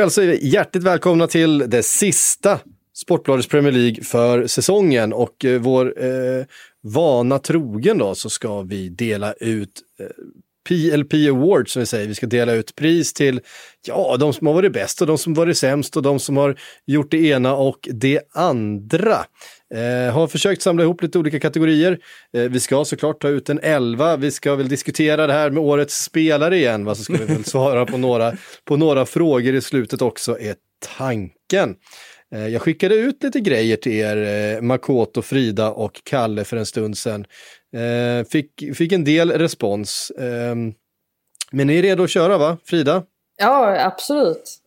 Vi hjärtligt välkomna till det sista Sportbladets Premier League för säsongen och eh, vår eh, vana trogen då så ska vi dela ut eh, PLP Awards som vi säger. Vi ska dela ut pris till ja, de som har varit bäst och de som varit sämst och de som har gjort det ena och det andra. Eh, har försökt samla ihop lite olika kategorier. Eh, vi ska såklart ta ut en elva. Vi ska väl diskutera det här med årets spelare igen. Va? Så ska vi väl svara på några, på några frågor i slutet också, är tanken. Eh, jag skickade ut lite grejer till er, eh, Makoto, Frida och Kalle för en stund sedan. Eh, fick, fick en del respons. Ehm, men ni är redo att köra va, Frida? Ja, absolut.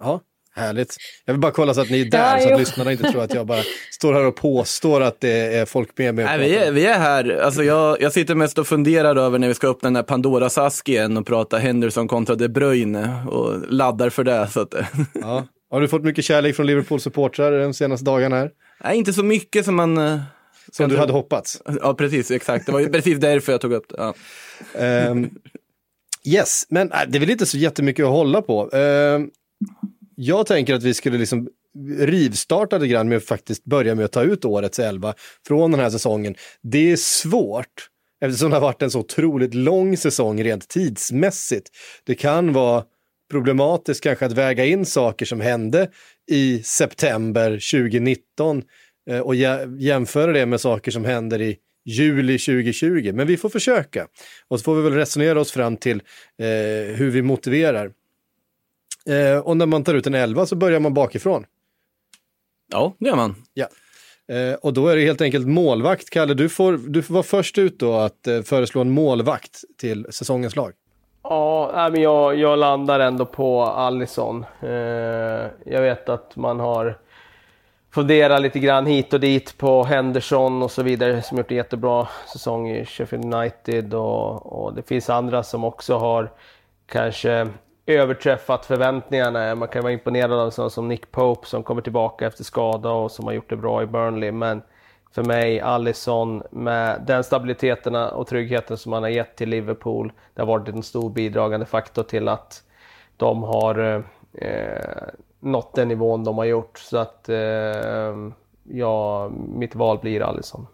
ja, härligt. Jag vill bara kolla så att ni är där, ja, så att jo. lyssnarna inte tror att jag bara står här och påstår att det är folk med mig. Nej, vi, är, vi är här. Alltså jag, jag sitter mest och funderar över när vi ska öppna den här Pandoras ask igen och prata Henderson kontra De Bruyne och laddar för det. Så att... ja. Har du fått mycket kärlek från Liverpool-supportrar de senaste dagarna? Här? Nej, inte så mycket som man... Uh, som du hade hoppats? Ja, precis, exakt. Det var ju precis därför jag tog upp det. Ja. Um, yes, men äh, det är väl inte så jättemycket att hålla på. Uh, jag tänker att vi skulle liksom rivstarta lite grann med att faktiskt börja med att ta ut årets elva från den här säsongen. Det är svårt eftersom det har varit en så otroligt lång säsong rent tidsmässigt. Det kan vara problematiskt kanske att väga in saker som hände i september 2019 eh, och jämföra det med saker som händer i juli 2020. Men vi får försöka. Och så får vi väl resonera oss fram till eh, hur vi motiverar. Eh, och när man tar ut en 11 så börjar man bakifrån. Ja, det gör man. Ja. Eh, och då är det helt enkelt målvakt. Kalle, du får, du får vara först ut då att eh, föreslå en målvakt till säsongens lag. Ja, men jag, jag landar ändå på Allison. Eh, jag vet att man har funderat lite grann hit och dit på Henderson och så vidare som gjort en jättebra säsong i Sheffield United och, och det finns andra som också har kanske överträffat förväntningarna. Man kan vara imponerad av sådana som Nick Pope som kommer tillbaka efter skada och som har gjort det bra i Burnley. Men för mig, Allison, med den stabiliteten och tryggheten som han har gett till Liverpool. Det har varit en stor bidragande faktor till att de har eh, nått den nivån de har gjort. Så att eh, ja, mitt val blir Allison.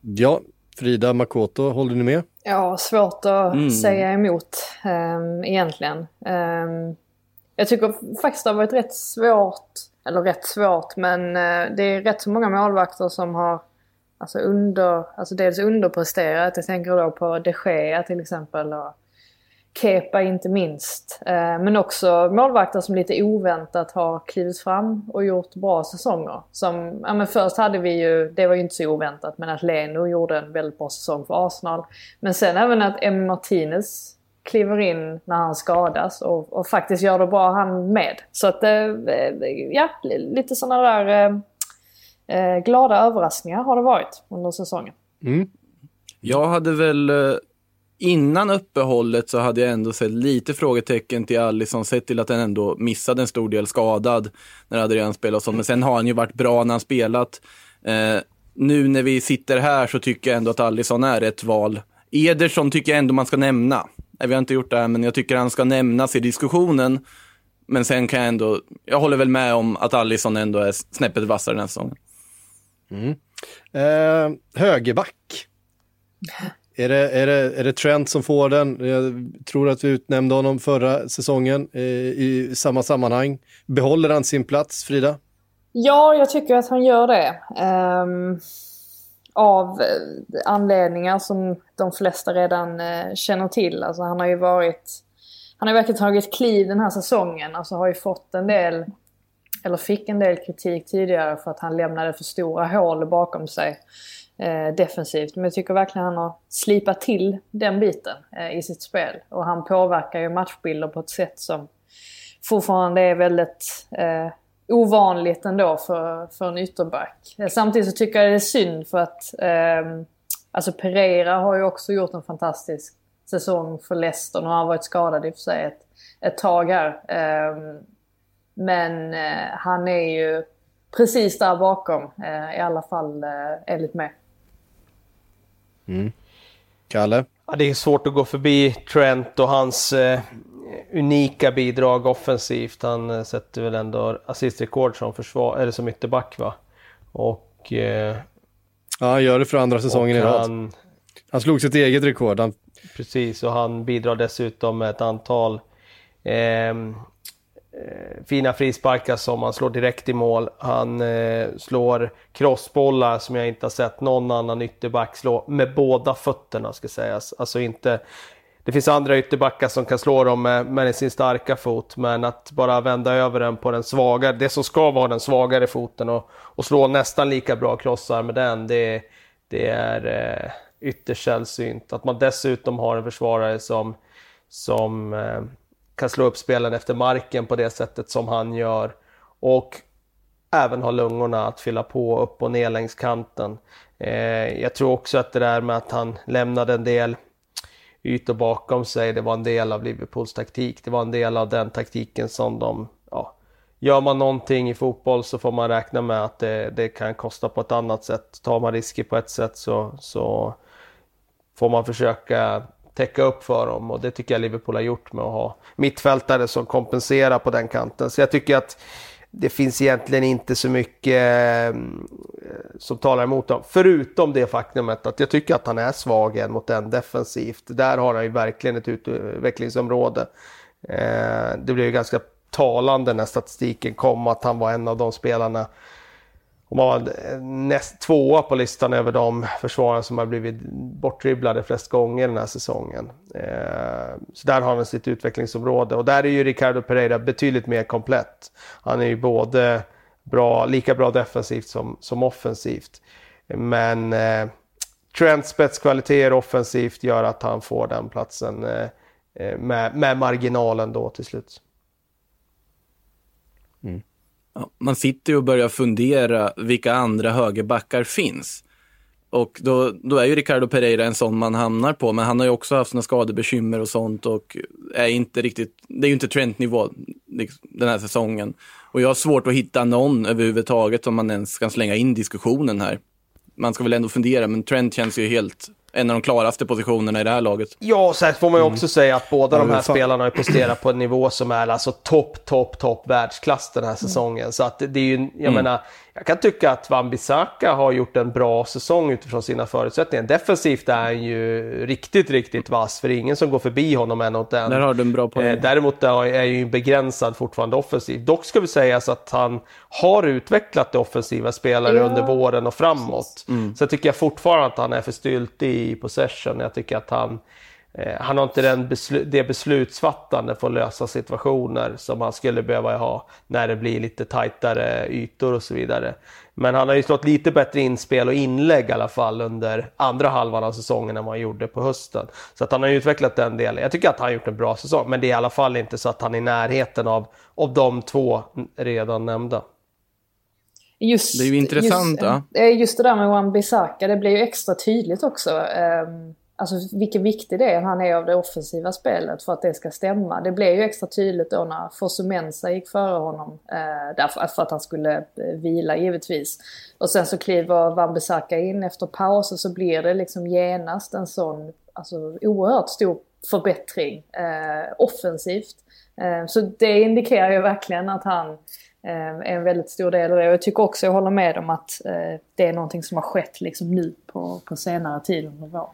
Ja, Frida Makoto, håller ni med? Ja, svårt att mm. säga emot um, egentligen. Um, jag tycker faktiskt det har varit rätt svårt eller rätt svårt, men eh, det är rätt så många målvakter som har alltså under, alltså dels underpresterat. Jag tänker då på de Gea till exempel och Kepa inte minst. Eh, men också målvakter som lite oväntat har klivit fram och gjort bra säsonger. Som, ja men först hade vi ju, det var ju inte så oväntat, men att Leno gjorde en väldigt bra säsong för Arsenal. Men sen även att Emmy Martinez kliver in när han skadas och, och faktiskt gör det bra han med. Så att, eh, eh, ja, lite sådana där eh, glada överraskningar har det varit under säsongen. Mm. Jag hade väl, innan uppehållet så hade jag ändå sett lite frågetecken till Alisson, sett till att han ändå missade en stor del skadad när Adrian spelade och sånt. Men sen har han ju varit bra när han spelat. Eh, nu när vi sitter här så tycker jag ändå att Alisson är ett val. Ederson tycker jag ändå man ska nämna. Nej, vi har inte gjort det här, men jag tycker han ska nämnas i diskussionen. Men sen kan jag ändå, jag håller väl med om att Allison ändå är snäppet vassare den här säsongen. Mm. Eh, högerback. Är det, är, det, är det Trent som får den? Jag tror att vi utnämnde honom förra säsongen eh, i samma sammanhang. Behåller han sin plats, Frida? Ja, jag tycker att han gör det. Um, av eh, anledningar som de flesta redan uh, känner till. Alltså han har ju varit... Han har verkligen tagit kliv den här säsongen. Alltså har ju fått en del, eller fick en del kritik tidigare för att han lämnade för stora hål bakom sig Eh, defensivt. Men jag tycker verkligen han har slipat till den biten eh, i sitt spel. Och han påverkar ju matchbilder på ett sätt som fortfarande är väldigt eh, ovanligt ändå för, för en ytterback. Eh, samtidigt så tycker jag det är synd för att eh, alltså Pereira har ju också gjort en fantastisk säsong för Leicester. Nu har han varit skadad i och för sig ett, ett tag här. Eh, men eh, han är ju precis där bakom eh, i alla fall eh, enligt mig. Mm. Kalle? Ja, det är svårt att gå förbi Trent och hans eh, unika bidrag offensivt. Han eh, sätter väl ändå assistrekord som, försvar, eller som ytterback va. Och... Eh, ja, han gör det för andra säsongen i rad. Han, slog sitt eget rekord. Han... Precis, och han bidrar dessutom med ett antal eh, Eh, fina frisparkar som han slår direkt i mål. Han eh, slår crossbollar som jag inte har sett någon annan ytterback slå med båda fötterna ska sägas. Alltså inte det finns andra ytterbackar som kan slå dem med, med sin starka fot, men att bara vända över den på den svagare, det som ska vara den svagare foten och, och slå nästan lika bra krossar med den, det, det är eh, ytterst sällsynt. Att man dessutom har en försvarare som, som eh, kan slå upp spelen efter marken på det sättet som han gör och även har lungorna att fylla på upp och ner längs kanten. Eh, jag tror också att det där med att han lämnade en del ytor bakom sig. Det var en del av Liverpools taktik. Det var en del av den taktiken som de... Ja, gör man någonting i fotboll så får man räkna med att det, det kan kosta på ett annat sätt. Tar man risker på ett sätt så, så får man försöka täcka upp för dem och det tycker jag Liverpool har gjort med att ha mittfältare som kompenserar på den kanten. Så jag tycker att det finns egentligen inte så mycket eh, som talar emot dem. Förutom det faktumet att jag tycker att han är svag än mot den defensivt. Där har han ju verkligen ett utvecklingsområde. Eh, det blev ju ganska talande när statistiken kom att han var en av de spelarna och man var näst tvåa på listan över de försvarare som har blivit bortdribblade flest gånger den här säsongen. Eh, så där har han sitt utvecklingsområde och där är ju Ricardo Pereira betydligt mer komplett. Han är ju både bra, lika bra defensivt som, som offensivt. Men eh, Trents spetskvaliteter offensivt gör att han får den platsen eh, eh med, med marginalen då till slut. Mm. Ja, man sitter ju och börjar fundera vilka andra högerbackar finns. Och då, då är ju Ricardo Pereira en sån man hamnar på, men han har ju också haft sina skadebekymmer och sånt och är inte riktigt, det är ju inte trendnivå liksom, den här säsongen. Och jag har svårt att hitta någon överhuvudtaget om man ens kan slänga in diskussionen här. Man ska väl ändå fundera, men trend känns ju helt en av de klaraste positionerna i det här laget. Ja, sen får man ju också mm. säga att båda de här spelarna har presterat på en nivå som är alltså topp, topp, topp världsklass den här säsongen. Så att det är ju, jag mm. menar, jag kan tycka att Van Bissaka har gjort en bra säsong utifrån sina förutsättningar. Defensivt är han ju riktigt, riktigt vass, för det är ingen som går förbi honom än och den. Där har du en bra poäng. Eh, däremot är han ju begränsad fortfarande offensivt. Dock ska vi säga att han har utvecklat det offensiva spelare ja. under våren och framåt. Mm. Så jag tycker jag fortfarande att han är för styltig i possession. Jag tycker att han han har inte den beslu det beslutsfattande för att lösa situationer som han skulle behöva ha när det blir lite tajtare ytor och så vidare. Men han har ju slått lite bättre inspel och inlägg i alla fall under andra halvan av säsongen än vad han gjorde på hösten. Så att han har utvecklat den delen. Jag tycker att han har gjort en bra säsong, men det är i alla fall inte så att han är i närheten av, av de två redan nämnda. Just, det är ju intressant. Just. Eh, just det där med Wan-Bissaka, det blir ju extra tydligt också. Um Alltså vilken viktig del han är av det offensiva spelet för att det ska stämma. Det blev ju extra tydligt då när Fosumensa gick före honom. Eh, därför för att han skulle eh, vila givetvis. Och sen så kliver Wan-Bissaka in efter paus och så blir det liksom genast en sån alltså, oerhört stor förbättring eh, offensivt. Eh, så det indikerar ju verkligen att han eh, är en väldigt stor del av det. Och jag tycker också, jag håller med om att eh, det är någonting som har skett liksom nu på, på senare tid under våren.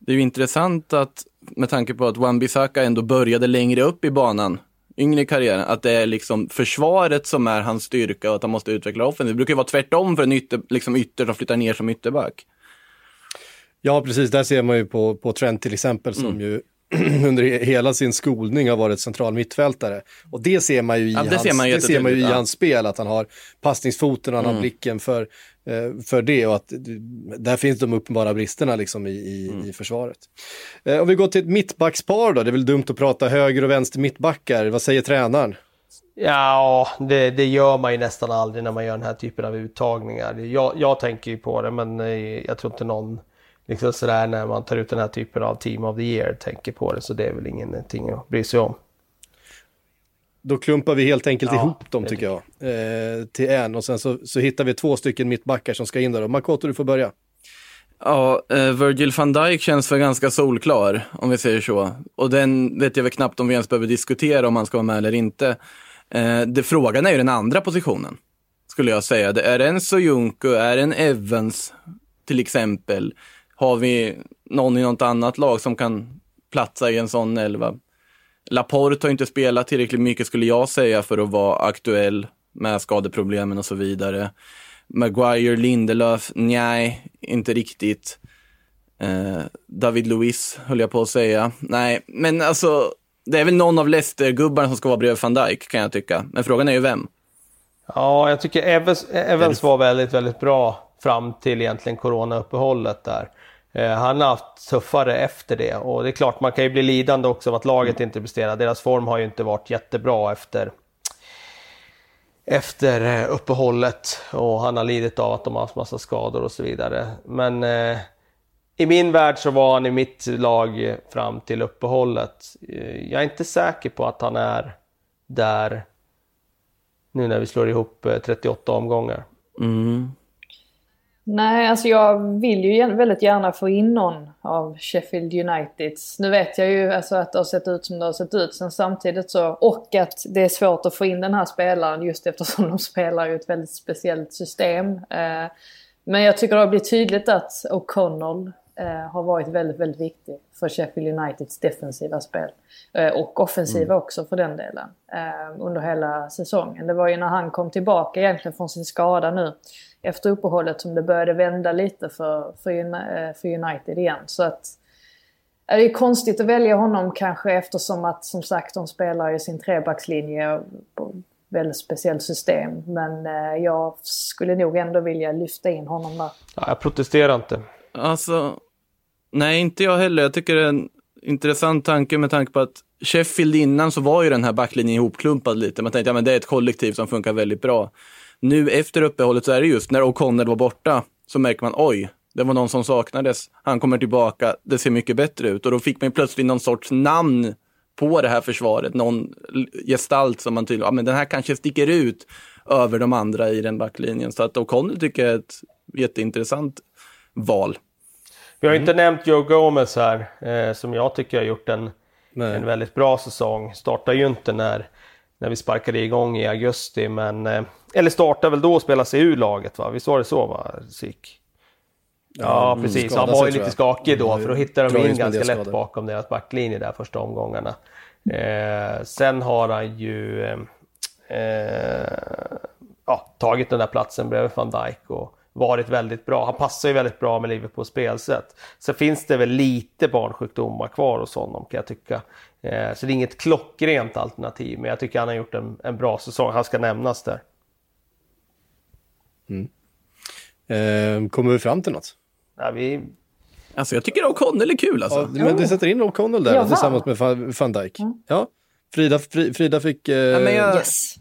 Det är ju intressant att, med tanke på att Wan-Bissaka ändå började längre upp i banan, yngre i karriären, att det är liksom försvaret som är hans styrka och att han måste utveckla offensiv. Det brukar ju vara tvärtom för en ytter, liksom ytter som flyttar ner som ytterback. Ja, precis. Där ser man ju på, på Trent till exempel som mm. ju under hela sin skolning har varit central mittfältare. Och det ser man ju i, ja, hans, ser man det ser man ju i ja. hans spel, att han har passningsfoten, han mm. har blicken för, för det och att där finns de uppenbara bristerna liksom i, i, mm. i försvaret. Eh, om vi går till ett mittbackspar då, det är väl dumt att prata höger och vänster mittbackar, vad säger tränaren? Ja, det, det, gör man ju nästan aldrig när man gör den här typen av uttagningar. Jag, jag tänker ju på det, men eh, jag tror inte någon liksom sådär när man tar ut den här typen av Team of the Year tänker på det. Så det är väl ingenting att bry sig om. Då klumpar vi helt enkelt ja, ihop dem tycker jag. Eh, till en och sen så, så hittar vi två stycken mittbackar som ska in där. Makoto, du får börja. Ja, eh, Virgil van Dijk känns väl ganska solklar, om vi säger så. Och den vet jag väl knappt om vi ens behöver diskutera om han ska vara med eller inte. Eh, det, frågan är ju den andra positionen, skulle jag säga. Det är en Soyuncu, är en Evans till exempel? Har vi någon i något annat lag som kan platsa i en sån elva? Laporte har inte spelat tillräckligt mycket skulle jag säga för att vara aktuell med skadeproblemen och så vidare. Maguire, Lindelöf, nej, inte riktigt. Eh, David Luiz höll jag på att säga. Nej, men alltså, det är väl någon av Leicester-gubbarna som ska vara bredvid van Dijk kan jag tycka. Men frågan är ju vem. Ja, jag tycker Evans, Evans var väldigt, väldigt bra fram till egentligen coronauppehållet där. Eh, han har haft tuffare efter det och det är klart man kan ju bli lidande också av att laget inte presterar. Deras form har ju inte varit jättebra efter efter eh, uppehållet och han har lidit av att de har haft massa skador och så vidare. Men eh, i min värld så var han i mitt lag fram till uppehållet. Eh, jag är inte säker på att han är där nu när vi slår ihop 38 omgångar. Mm. Nej, alltså jag vill ju väldigt gärna få in någon av Sheffield Uniteds. Nu vet jag ju alltså att det har sett ut som det har sett ut sen samtidigt så. Och att det är svårt att få in den här spelaren just eftersom de spelar i ett väldigt speciellt system. Eh, men jag tycker det har blivit tydligt att O'Connell eh, har varit väldigt, väldigt viktig för Sheffield Uniteds defensiva spel. Eh, och offensiva mm. också för den delen. Under hela säsongen. Det var ju när han kom tillbaka egentligen från sin skada nu efter uppehållet som det började vända lite för, för, eh, för United igen. Så att det är konstigt att välja honom kanske eftersom att som sagt de spelar i sin trebackslinje på väldigt speciellt system. Men eh, jag skulle nog ändå vilja lyfta in honom där. Ja, jag protesterar inte. Alltså, nej inte jag heller. Jag tycker det är en intressant tanke med tanke på att Sheffield innan så var ju den här backlinjen ihopklumpad lite. Man tänkte att ja, det är ett kollektiv som funkar väldigt bra. Nu efter uppehållet så är det just när O'Connell var borta så märker man oj, det var någon som saknades. Han kommer tillbaka, det ser mycket bättre ut och då fick man plötsligt någon sorts namn på det här försvaret, någon gestalt som man tydligen, ja men den här kanske sticker ut över de andra i den backlinjen. Så att O'Connell tycker jag är ett jätteintressant val. Vi har inte nämnt Joe Gomez här, eh, som jag tycker har gjort en, en väldigt bra säsong. Startar ju inte när när vi sparkade igång i augusti. Men, eh, eller startade väl då och spelade sig ur laget va? Visst var det så va, Sik? Ja, mm, precis. Han var ju lite skakig då för då hittade de in ganska lätt bakom deras backlinje där första omgångarna. Eh, sen har han ju eh, eh, ja, tagit den där platsen bredvid van Dijk och varit väldigt bra. Han passar ju väldigt bra med Liverpools spelsätt. Sen finns det väl lite barnsjukdomar kvar hos honom kan jag tycka. Eh, så det är inget klockrent alternativ, men jag tycker han har gjort en, en bra säsong. Han ska nämnas där. Mm. Eh, kommer vi fram till något? Ja, vi... Alltså jag tycker O'Connell är kul alltså. Ja, men du sätter in O'Connell där tillsammans med van Dijk. Mm. Ja, Frida, Frida fick... Eh... Ja, jag... yes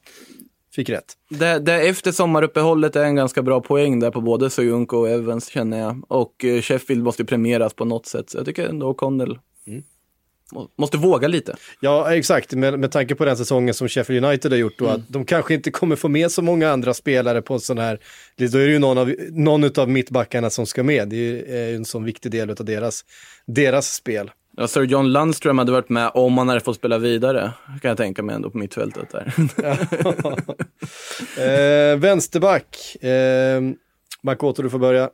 fick rätt. Det, det efter sommaruppehållet är en ganska bra poäng där på både Soyuncu och Evans känner jag. Och eh, Sheffield måste ju premieras på något sätt. Så jag tycker ändå Connell mm. måste våga lite. Ja, exakt. Med, med tanke på den säsongen som Sheffield United har gjort då, mm. att de kanske inte kommer få med så många andra spelare på en sån här, då är det ju någon av, någon av mittbackarna som ska med. Det är ju en sån viktig del av deras, deras spel. Ja, Sir John Lundström hade varit med om han hade fått spela vidare, kan jag tänka mig ändå på mittfältet där. eh, vänsterback, eh, Makoto du får börja.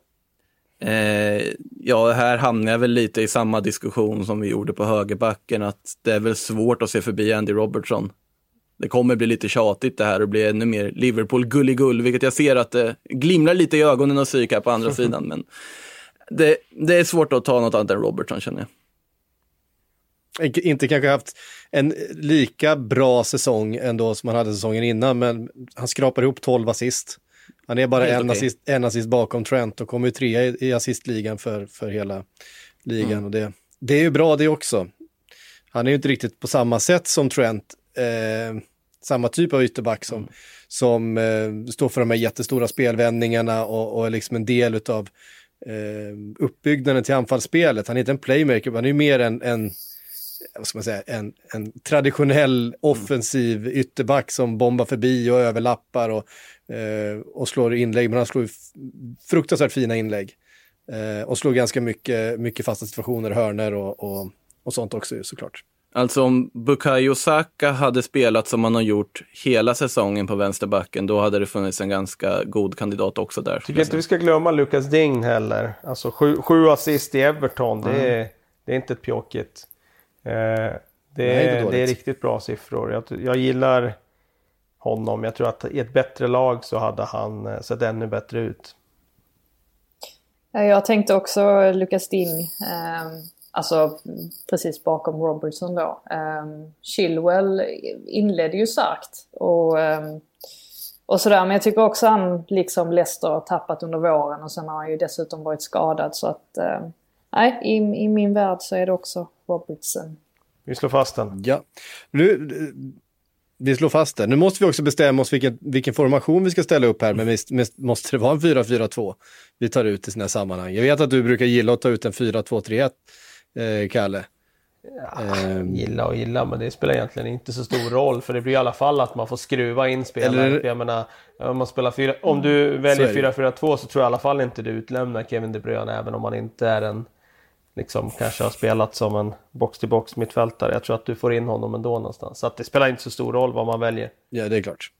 Eh, ja, här hamnar jag väl lite i samma diskussion som vi gjorde på högerbacken, att det är väl svårt att se förbi Andy Robertson. Det kommer bli lite tjatigt det här och bli ännu mer Liverpool-gulligull, vilket jag ser att det glimrar lite i ögonen och psyk här på andra sidan. Men det, det är svårt att ta något annat än Robertson känner jag inte kanske haft en lika bra säsong ändå som han hade säsongen innan, men han skrapar ihop 12 assist. Han är bara en, okay. assist, en assist bakom Trent och kommer ju trea i, i assistligan för, för hela ligan. Mm. Och det, det är ju bra det också. Han är ju inte riktigt på samma sätt som Trent, eh, samma typ av ytterback som, mm. som eh, står för de här jättestora spelvändningarna och, och är liksom en del av eh, uppbyggnaden till anfallsspelet. Han är inte en playmaker, han är ju mer en, en vad ska man säga, en, en traditionell offensiv ytterback som bombar förbi och överlappar och, eh, och slår inlägg. Men han slår fruktansvärt fina inlägg. Eh, och slår ganska mycket, mycket fasta situationer, hörner och, och, och sånt också såklart. Alltså om Bukayo Saka hade spelat som han har gjort hela säsongen på vänsterbacken, då hade det funnits en ganska god kandidat också där. Tycker inte vi ska glömma Lucas Ding heller. Alltså sju, sju assist i Everton, det, är, det är inte ett pjåkigt. Eh, det, Nej, är, det är riktigt bra siffror. Jag, jag gillar honom. Jag tror att i ett bättre lag så hade han eh, sett ännu bättre ut. Ja, Jag tänkte också Lucas Ding, eh, alltså precis bakom Robertson då. Eh, Chilwell inledde ju starkt och, eh, och sådär. Men jag tycker också han, liksom Leicester, har tappat under våren och sen har han ju dessutom varit skadad. Så att, eh, nej, i, i min värld så är det också Robertson. Vi slår fast den. Ja, nu, vi slår fast det. Nu måste vi också bestämma oss vilken, vilken formation vi ska ställa upp här, men visst, visst måste det vara en 4-4-2 vi tar ut i sina sammanhang. Jag vet att du brukar gilla att ta ut en 4-2-3-1, eh, Kalle. Ehm, Gilla och gilla, men det spelar egentligen inte så stor roll. För det blir i alla fall att man får skruva in spelare. Eller- Jag menar, om, man spelar fyra, om du väljer det. 4-4-2 så tror jag i alla fall inte du utlämnar Kevin De Bruyne, även om han inte är en liksom kanske har spelat som en box-till-box mittfältare. Jag tror att du får in honom ändå någonstans. Så att det spelar inte så stor roll vad man väljer. ja, det är klart.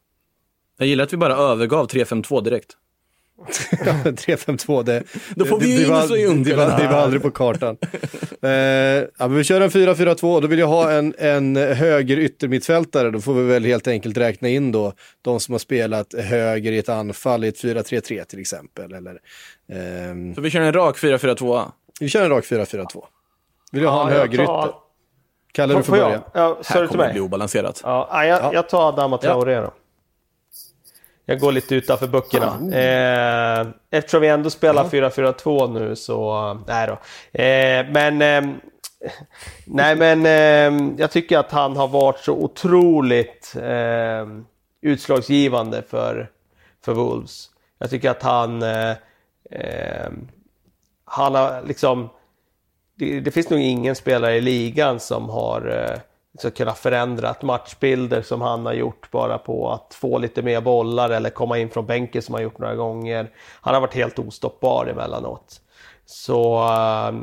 Jag gillar att vi bara övergav 3-5-2 direkt. 3-5-2, det, Då får det, vi ju det, in var, i det, var, det var aldrig på kartan. eh, ja, men vi kör en 4-4-2 och då vill jag ha en, en höger yttermittfältare. Då får vi väl helt enkelt räkna in då de som har spelat höger i ett anfall i ett 4-3-3 till exempel. Eller, ehm, Så vi kör en rak 4-4-2. Vi kör en rak 4-4-2. Vill jag ha en jag höger tar-? Kalle, du får börja. Ja, Här du till kommer det bli obalanserat. Ja, jag, Ja. jag tar Adama Traoré då. Jag går lite utanför böckerna. Eh, eftersom vi ändå spelar 4-4-2 nu så... Nej då. Eh, men... ehm, nej men ehm, jag tycker att han har varit så otroligt ehm, utslagsgivande för, för Wolves. Jag tycker att han... Han har liksom... Det, det finns nog ingen spelare i ligan som har eh, liksom kunnat förändra matchbilder som han har gjort bara på att få lite mer bollar eller komma in från bänken som han gjort några gånger. Han har varit helt ostoppbar emellanåt. Så eh,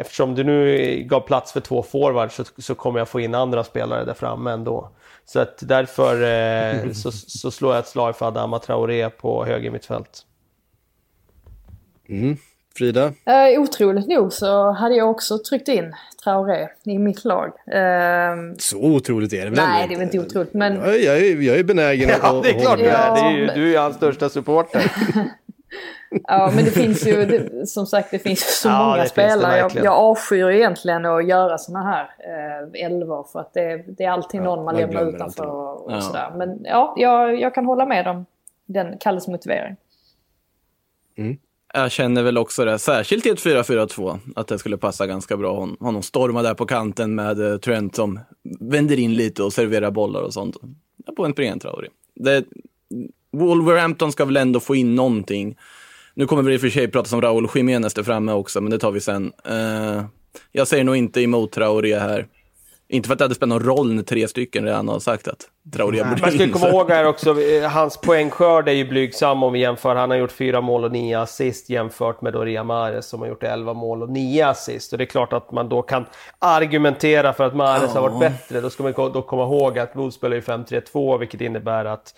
eftersom du nu gav plats för två forwards så, så kommer jag få in andra spelare där framme ändå. Så att därför eh, så, så slår jag ett slag för Adama Traoré på höger mittfält. Frida? Eh, otroligt nog så hade jag också tryckt in Traoré i mitt lag. Eh, Så otroligt är det väl nej, det är väl inte otroligt, men Jag, är- jag, är, jag är benägen att Ja, det är klart du hålla är. med. Det är ju, du är ju hans största supporter. Ja, men det finns ju, det, som sagt, det finns ju så Ja, många spelare. Jag, jag avskyr egentligen att göra såna här eh, elvor för att det, det är alltid någon man man lämnar utanför och, och Ja. sådär. Men ja, jag, jag kan hålla med om den Kalles motivering. Jag känner väl också det, särskilt i ett 4-4-2, att det skulle passa ganska bra. Hon, honom storma där på kanten med eh, Trent som vänder in lite och serverar bollar och sånt. På en Brian Traoré. Det, Wolverhampton ska väl ändå få in någonting. Nu kommer vi i och för sig prata om Raúl Jiménez där framme också, men det tar vi sen. Uh, jag säger nog inte emot Traoré här. Inte för att det hade spelat någon roll när tre stycken redan har sagt att Traoré borde Man ska in. komma ihåg här också, hans poängskörd är ju blygsam om vi jämför. Han har gjort fyra mål och nio assist jämfört med då Ria Mahrez som har gjort 11 mål och nio assist. Och det är klart att man då kan argumentera för att Mahrez har varit bättre. Då ska man då komma ihåg att Wolves spelar ju 5-3-2 vilket innebär att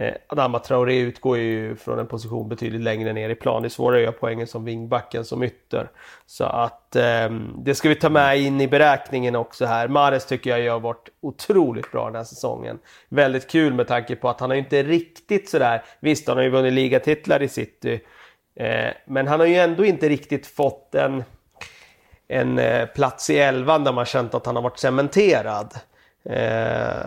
eh, Adama Traoré utgår ju från en position betydligt längre ner i plan. Det är svårare att göra poängen som wingbacken som ytter. Så att eh, det ska vi ta med in i beräkningen också här. Mares tycker jag har varit otroligt bra den här säsongen. Väldigt kul med tanke på att han har ju inte riktigt sådär, visst han har ju vunnit ligatitlar i City, eh, men han har ju ändå inte riktigt fått en, en eh, plats i elvan där man känt att han har varit cementerad. Eh,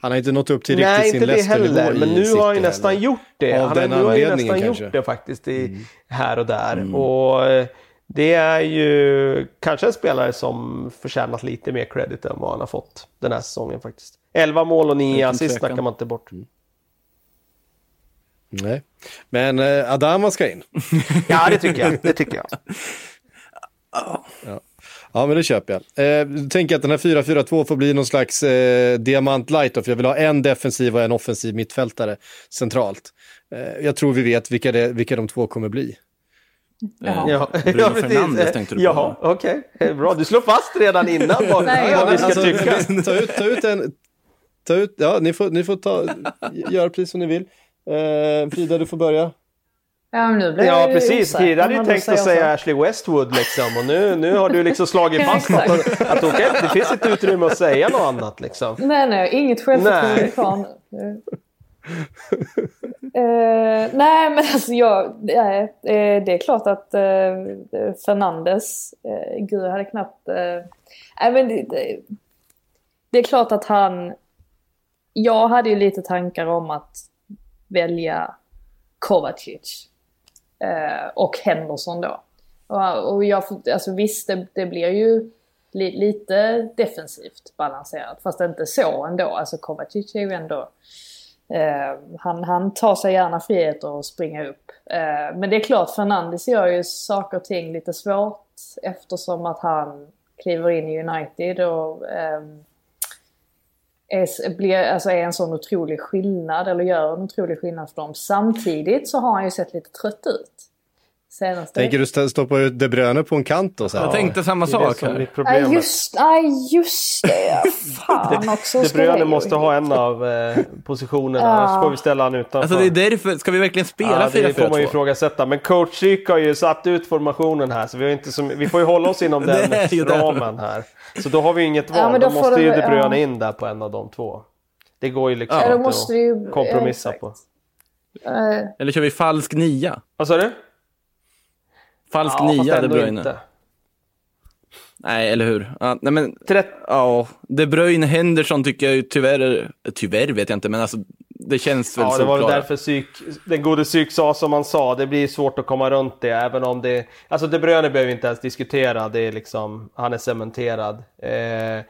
han har inte nått upp till Nej, riktigt inte sin det Leicester-nivå heller. Men nu har han ju nästan heller. gjort det. Av han har, den nu har ju anledningen nästan kanske. gjort det faktiskt i, här och där. Och eh, det är ju kanske en spelare som förtjänat lite mer credit än vad han har fått den här säsongen faktiskt. 11 mål och 9 Utan assist snackar man inte bort. Nej. Men eh, Adama ska in. Ja, det tycker jag. Det tycker jag. Ja, men det köper jag. Eh, tänker att den här 4-4-2 får bli någon slags eh, diamant light för jag vill ha en defensiv och en offensiv mittfältare centralt. Eh, jag tror vi vet vilka, det, vilka de två kommer bli. Jaha. Ja, Bruno ja, precis. Fernandes tänkte du på. Ja, okej. Eh, Bra, du slår fast redan innan vad, Nej, vad ja, vi ska Alltså, tycka. ta, ut, ta ut en... Ta ut, ja, ni får, ni får ta, göra precis som ni vill. Eh, Frida, du får börja. Ja, nu blir Ja, precis. Frida hade ju tänkt att säga. Ashley Westwood liksom. Och nu, nu har du liksom slagit Ja, fast exakt. något. Att, okej, det finns inte utrymme att säga något annat liksom. Nej, nej, inget självförtroende kvar nu. Eh, nej, men alltså jag... Nej, eh, det är klart att uh, Fernandes... Uh, gud, jag hade knappt... Uh, nej, men det, det, det är klart att han... Jag hade ju lite tankar om att välja Kovacic eh, och Henderson då. Och, och jag, alltså visst, det, det blir ju li, lite defensivt balanserat. Fast inte så ändå. Alltså Kovacic är ju ändå... Eh, han, han tar sig gärna friheter att springa upp. Eh, men det är klart, Fernandes gör ju saker och ting lite svårt eftersom att han kliver in i United och ehm, är, blir, alltså är en sån otrolig skillnad, eller gör en otrolig skillnad för dem. Samtidigt så har han ju sett lite trött ut. Senaste Tänker du st- stoppa ut De Bruyne på en kant och så här? Jag tänkte samma Det är det sak här. Nej problemet. just, nej, just det. Fan också. De Bruyne måste ha en av eh, positionerna, Ja. annars får vi ställa han utanför. Alltså det är därför, ska vi verkligen spela Ja, det får man ju 4-4-2? ifrågasätta. Men coach Syk har ju satt ut formationen här, så vi, har inte som, vi får ju hålla oss inom den ramen här. Så då har vi inget val. Ja, då då måste de- ju De Bruyne ja. in där på en av de två. Det går ju liksom Ja, då inte att ju- kompromissa ja, på. Eh, Eller kör vi falsk nia? Vad sa du? Falsk Ja, nia, De Bruyne. inte. Nej, eller hur? Ja, nej men, Tret- ja, De Bruyne, Henderson tycker jag ju tyvärr, är- tyvärr vet jag inte, men alltså det känns väl Ja, det var väl därför psyk, den gode psyk sa som han sa. Det blir svårt att komma runt det, även om det... Alltså De Bruyne behöver vi inte ens diskutera. Det är liksom, han är cementerad. Eh,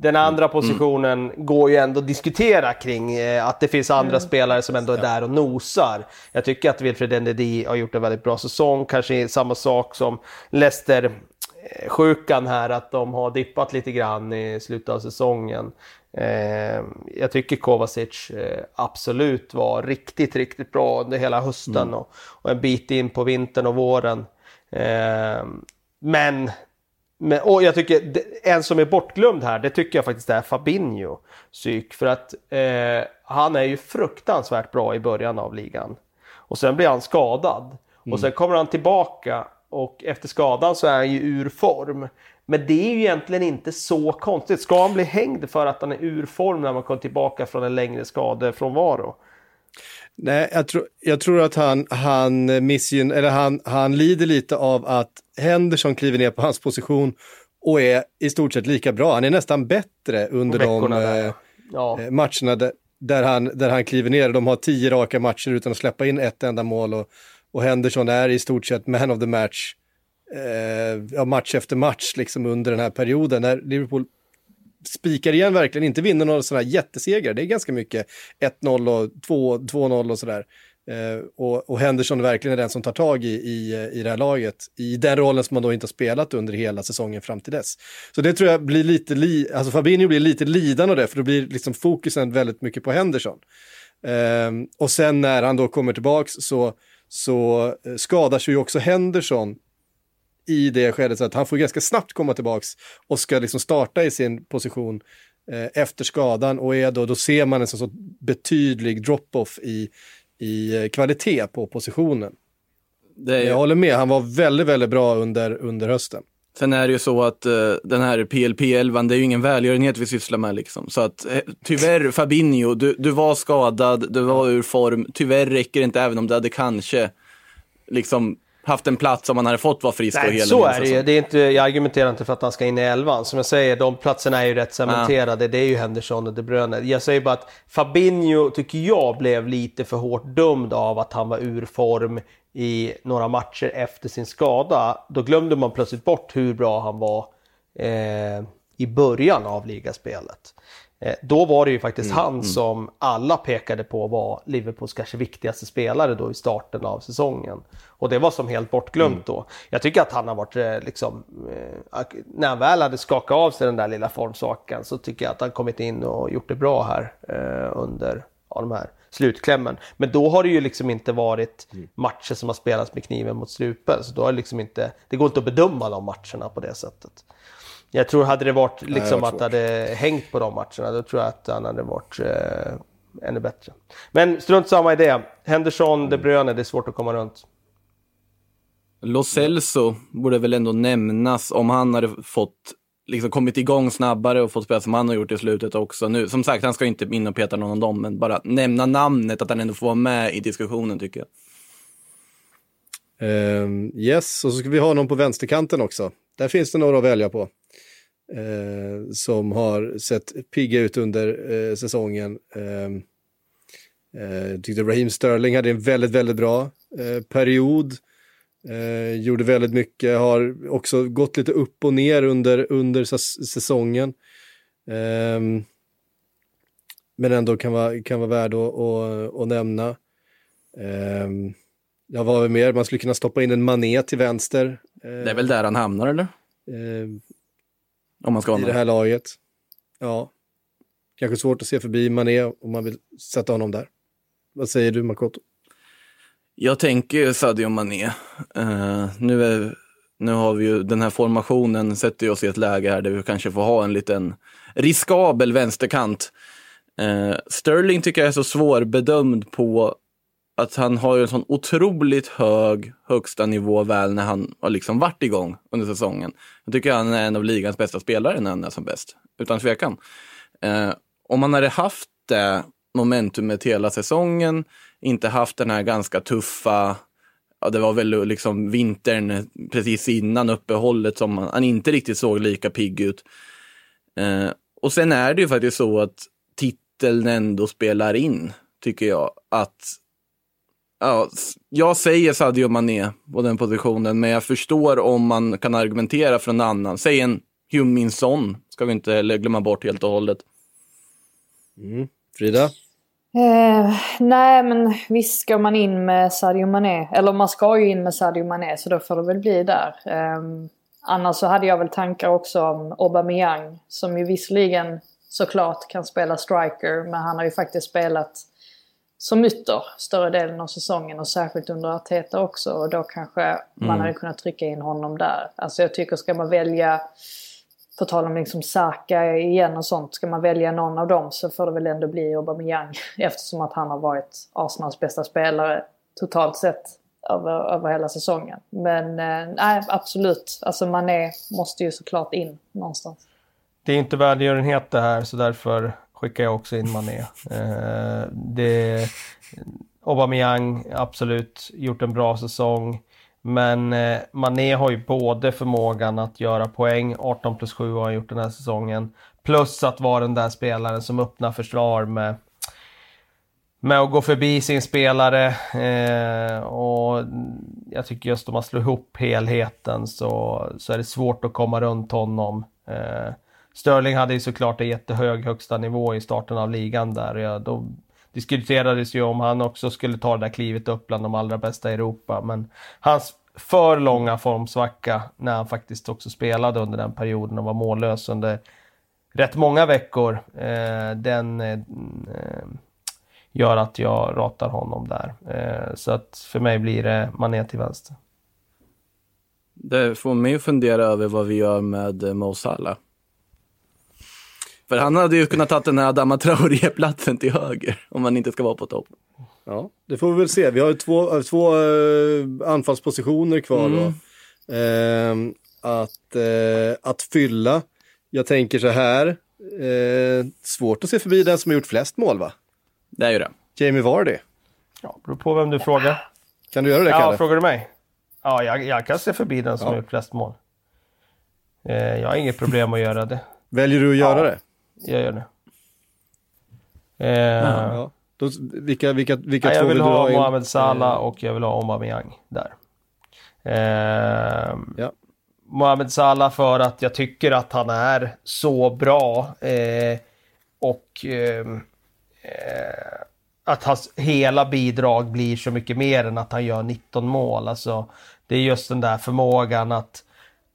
den andra positionen går ju ändå att diskutera kring eh, att det finns andra spelare som ändå är där och nosar. Jag tycker att Wilfred Ndidi har gjort en väldigt bra säsong. Kanske samma sak som Leicester eh, sjukan här att de har dippat lite grann i slutet av säsongen. Eh, jag tycker Kovacic eh, absolut var riktigt, riktigt bra under hela hösten och, och en bit in på vintern och våren. Eh, men, men och jag tycker en som är bortglömd här, det tycker jag faktiskt är Fabinho psyk. För att eh, han är ju fruktansvärt bra i början av ligan. Och sen blir han skadad. Och sen kommer han tillbaka och efter skadan så är han ju ur form. Men det är ju egentligen inte så konstigt. Ska han bli hängd för att han är ur form när man kommer tillbaka från en längre skadefrånvaro? Nej, jag tror, jag tror att han, han, missgyn, eller han, han lider lite av att Henderson kliver ner på hans position och är i stort sett lika bra. Han är nästan bättre under de där, eh, Ja. eh, matcherna där, där, han, där han kliver ner. De har tio raka matcher utan att släppa in ett enda mål och, och Henderson är i stort sett man of the match eh, match efter match liksom under den här perioden. När Liverpool spikar igen verkligen, inte vinner några sådana här jättesegrar. Det är ganska mycket 1-0 och 2-0 och sådär. Eh, och, och Henderson verkligen är den som tar tag i, i, eh, i det här laget, i den rollen som man då inte har spelat under hela säsongen fram till dess. Så det tror jag blir lite, li, alltså Fabinho blir lite lidande av det, för då blir liksom fokusen väldigt mycket på Henderson. Eh, och sen när han då kommer tillbaks så, så eh, skadar sig ju också Henderson i det skedet så att han får ganska snabbt komma tillbaks och ska liksom starta i sin position eh, efter skadan och är då, då ser man en sån så betydlig drop-off i, i eh, kvalitet på positionen. Är Jag håller med, han var väldigt, väldigt bra under, under hösten. Sen är det ju så att eh, den här PLP-11, det är ju ingen välgörenhet vi sysslar med liksom. Så att eh, tyvärr Fabinho, du, du var skadad, du var ur form. Tyvärr räcker det inte även om du hade kanske liksom haft en plats om man hade fått vara frisk och Nej, hel. så är det ju. Det är inte, jag argumenterar inte för att han ska in i elvan. Som jag säger, de platserna är ju rätt cementerade. Det är ju Henderson och De Bruyne. Jag säger bara att Fabinho, tycker jag, blev lite för hårt dömd av att han var ur form i några matcher efter sin skada. Då glömde man plötsligt bort hur bra han var eh, i början av ligaspelet. Eh, då var det ju faktiskt han som alla pekade på var Liverpools kanske viktigaste spelare då i starten av säsongen. Och det var som helt bortglömt då. Jag tycker att han har varit eh, liksom, eh, när han väl hade skakat av sig den där lilla formsaken så tycker jag att han kommit in och gjort det bra här under av de här slutklämmen. Men då har det ju liksom inte varit matcher som har spelats med kniven mot strupen. Så då har det liksom inte, det går inte att bedöma de matcherna på det sättet. Jag tror hade det varit liksom varit att det hade hängt på de matcherna, då tror jag att han hade varit eh, ännu bättre. Men strunt samma i det. Henderson, De Bruyne, det är svårt att komma runt. Lo Celso borde väl ändå nämnas om han hade fått liksom kommit igång snabbare och fått spela som han har gjort i slutet också. Nu, som sagt, han ska inte in och peta någon av dem, men bara nämna namnet, att han ändå får vara med i diskussionen tycker jag. Ehm, yes, och så ska vi ha någon på vänsterkanten också. Där finns det några att välja på. Uh, som har sett pigga ut under uh, säsongen. Ehm, uh, tyckte Raheem Sterling hade en väldigt, väldigt bra period. Gjorde väldigt mycket, har också gått lite upp och ner under, under säsongen. Um, men ändå kan vara, kan vara värd att, att, att nämna. Um, Ja, vad har vi mer? Man skulle kunna stoppa in en mané till vänster. Det är väl där han hamnar, eller? eh, Om man ska I det här laget. Ja. Kanske svårt att se förbi Mané om man vill sätta honom där. Vad säger du, Makoto? Jag tänker Sadio Mané. Eh, nu, är, nu har vi ju den här formationen, sätter oss i ett läge här där vi kanske får ha en liten riskabel vänsterkant. Eh, Sterling tycker jag är så svårbedömd på att han har ju en sån otroligt hög högsta nivå väl när han har liksom varit igång under säsongen. Jag tycker han är en av ligans bästa spelare när han är som bäst, utan tvekan. Eh, om han hade haft det momentumet hela säsongen, inte haft den här ganska tuffa, ja det var väl liksom vintern precis innan uppehållet som han, han inte riktigt såg lika pigg ut. Eh, och sen är det ju faktiskt så att titeln ändå spelar in, tycker jag. Att Ja, jag säger Sadio Mané på den positionen, men jag förstår om man kan argumentera för en annan. Säg en Heung-Min Son, ska vi inte glömma bort helt och hållet. Frida? Eh, nej men visst ska man in med Sadio Mané. Eller man ska ju in med Sadio Mané så då får det väl bli där. Eh, annars så hade jag väl tankar också om Aubameyang. Som ju visserligen såklart kan spela striker men han har ju faktiskt spelat som ytter större delen av säsongen och särskilt under Arteta också. Och då kanske man hade kunnat trycka in honom där. Alltså jag tycker ska man välja på tal om liksom Saka igen och sånt. Ska man välja någon av dem så får det väl ändå bli Aubameyang. Eftersom att han har varit Arsenals bästa spelare totalt sett över, över hela säsongen. Men eh, nej, absolut. Alltså Mané måste ju såklart in någonstans. Det är inte välgörenhet det här så därför skickar jag också in Mané. Eh, det, Aubameyang absolut gjort en bra säsong. Men eh, Mané har ju både förmågan att göra poäng, 18 plus 7 har han gjort den här säsongen. Plus att vara den där spelaren som öppnar försvar med, med att gå förbi sin spelare. Eh, och jag tycker just om man slår ihop helheten så, så är det svårt att komma runt honom. Eh, Sterling hade ju såklart en jättehög högsta nivå i starten av ligan där. Ja, då diskuterades ju om han också skulle ta det där klivet upp bland de allra bästa i Europa. Men hans för långa formsvacka när han faktiskt också spelade under den perioden och var mållös under rätt många veckor. Eh, den eh, gör att jag ratar honom där. Eh, så att för mig blir det Mané till vänster. Det får mig att fundera över vad vi gör med eh, Mo Salah. För han hade ju kunnat ta den här Adama Traoré-platsen till höger, om man inte ska vara på topp. Ja, det får vi väl se. Vi har två, två eh, anfallspositioner kvar då. Ehm, att, eh, att fylla. Jag tänker så här. Eh, svårt att se förbi den som har gjort flest mål va? Det är ju det. Jamie Vardy. Ja, beror på vem du frågar. Kan du göra det Ja, Kalle? frågar du mig? Ja, jag, jag kan se förbi den som Ja. har gjort flest mål. Eh, jag har inget problem att göra det. Väljer du att göra Ja. det? Jag gör det. Eh, Ja. Då, vilka vilka, vilka ja, två jag vill du ha in? Mohamed Salah Eh, och jag vill ha Aubameyang där. Eh, Ja. Mohamed Salah för att jag tycker att han är så bra. Eh, och ehm, eh, att hans hela bidrag blir så mycket mer än att han gör 19 mål. Alltså, det är just den där förmågan att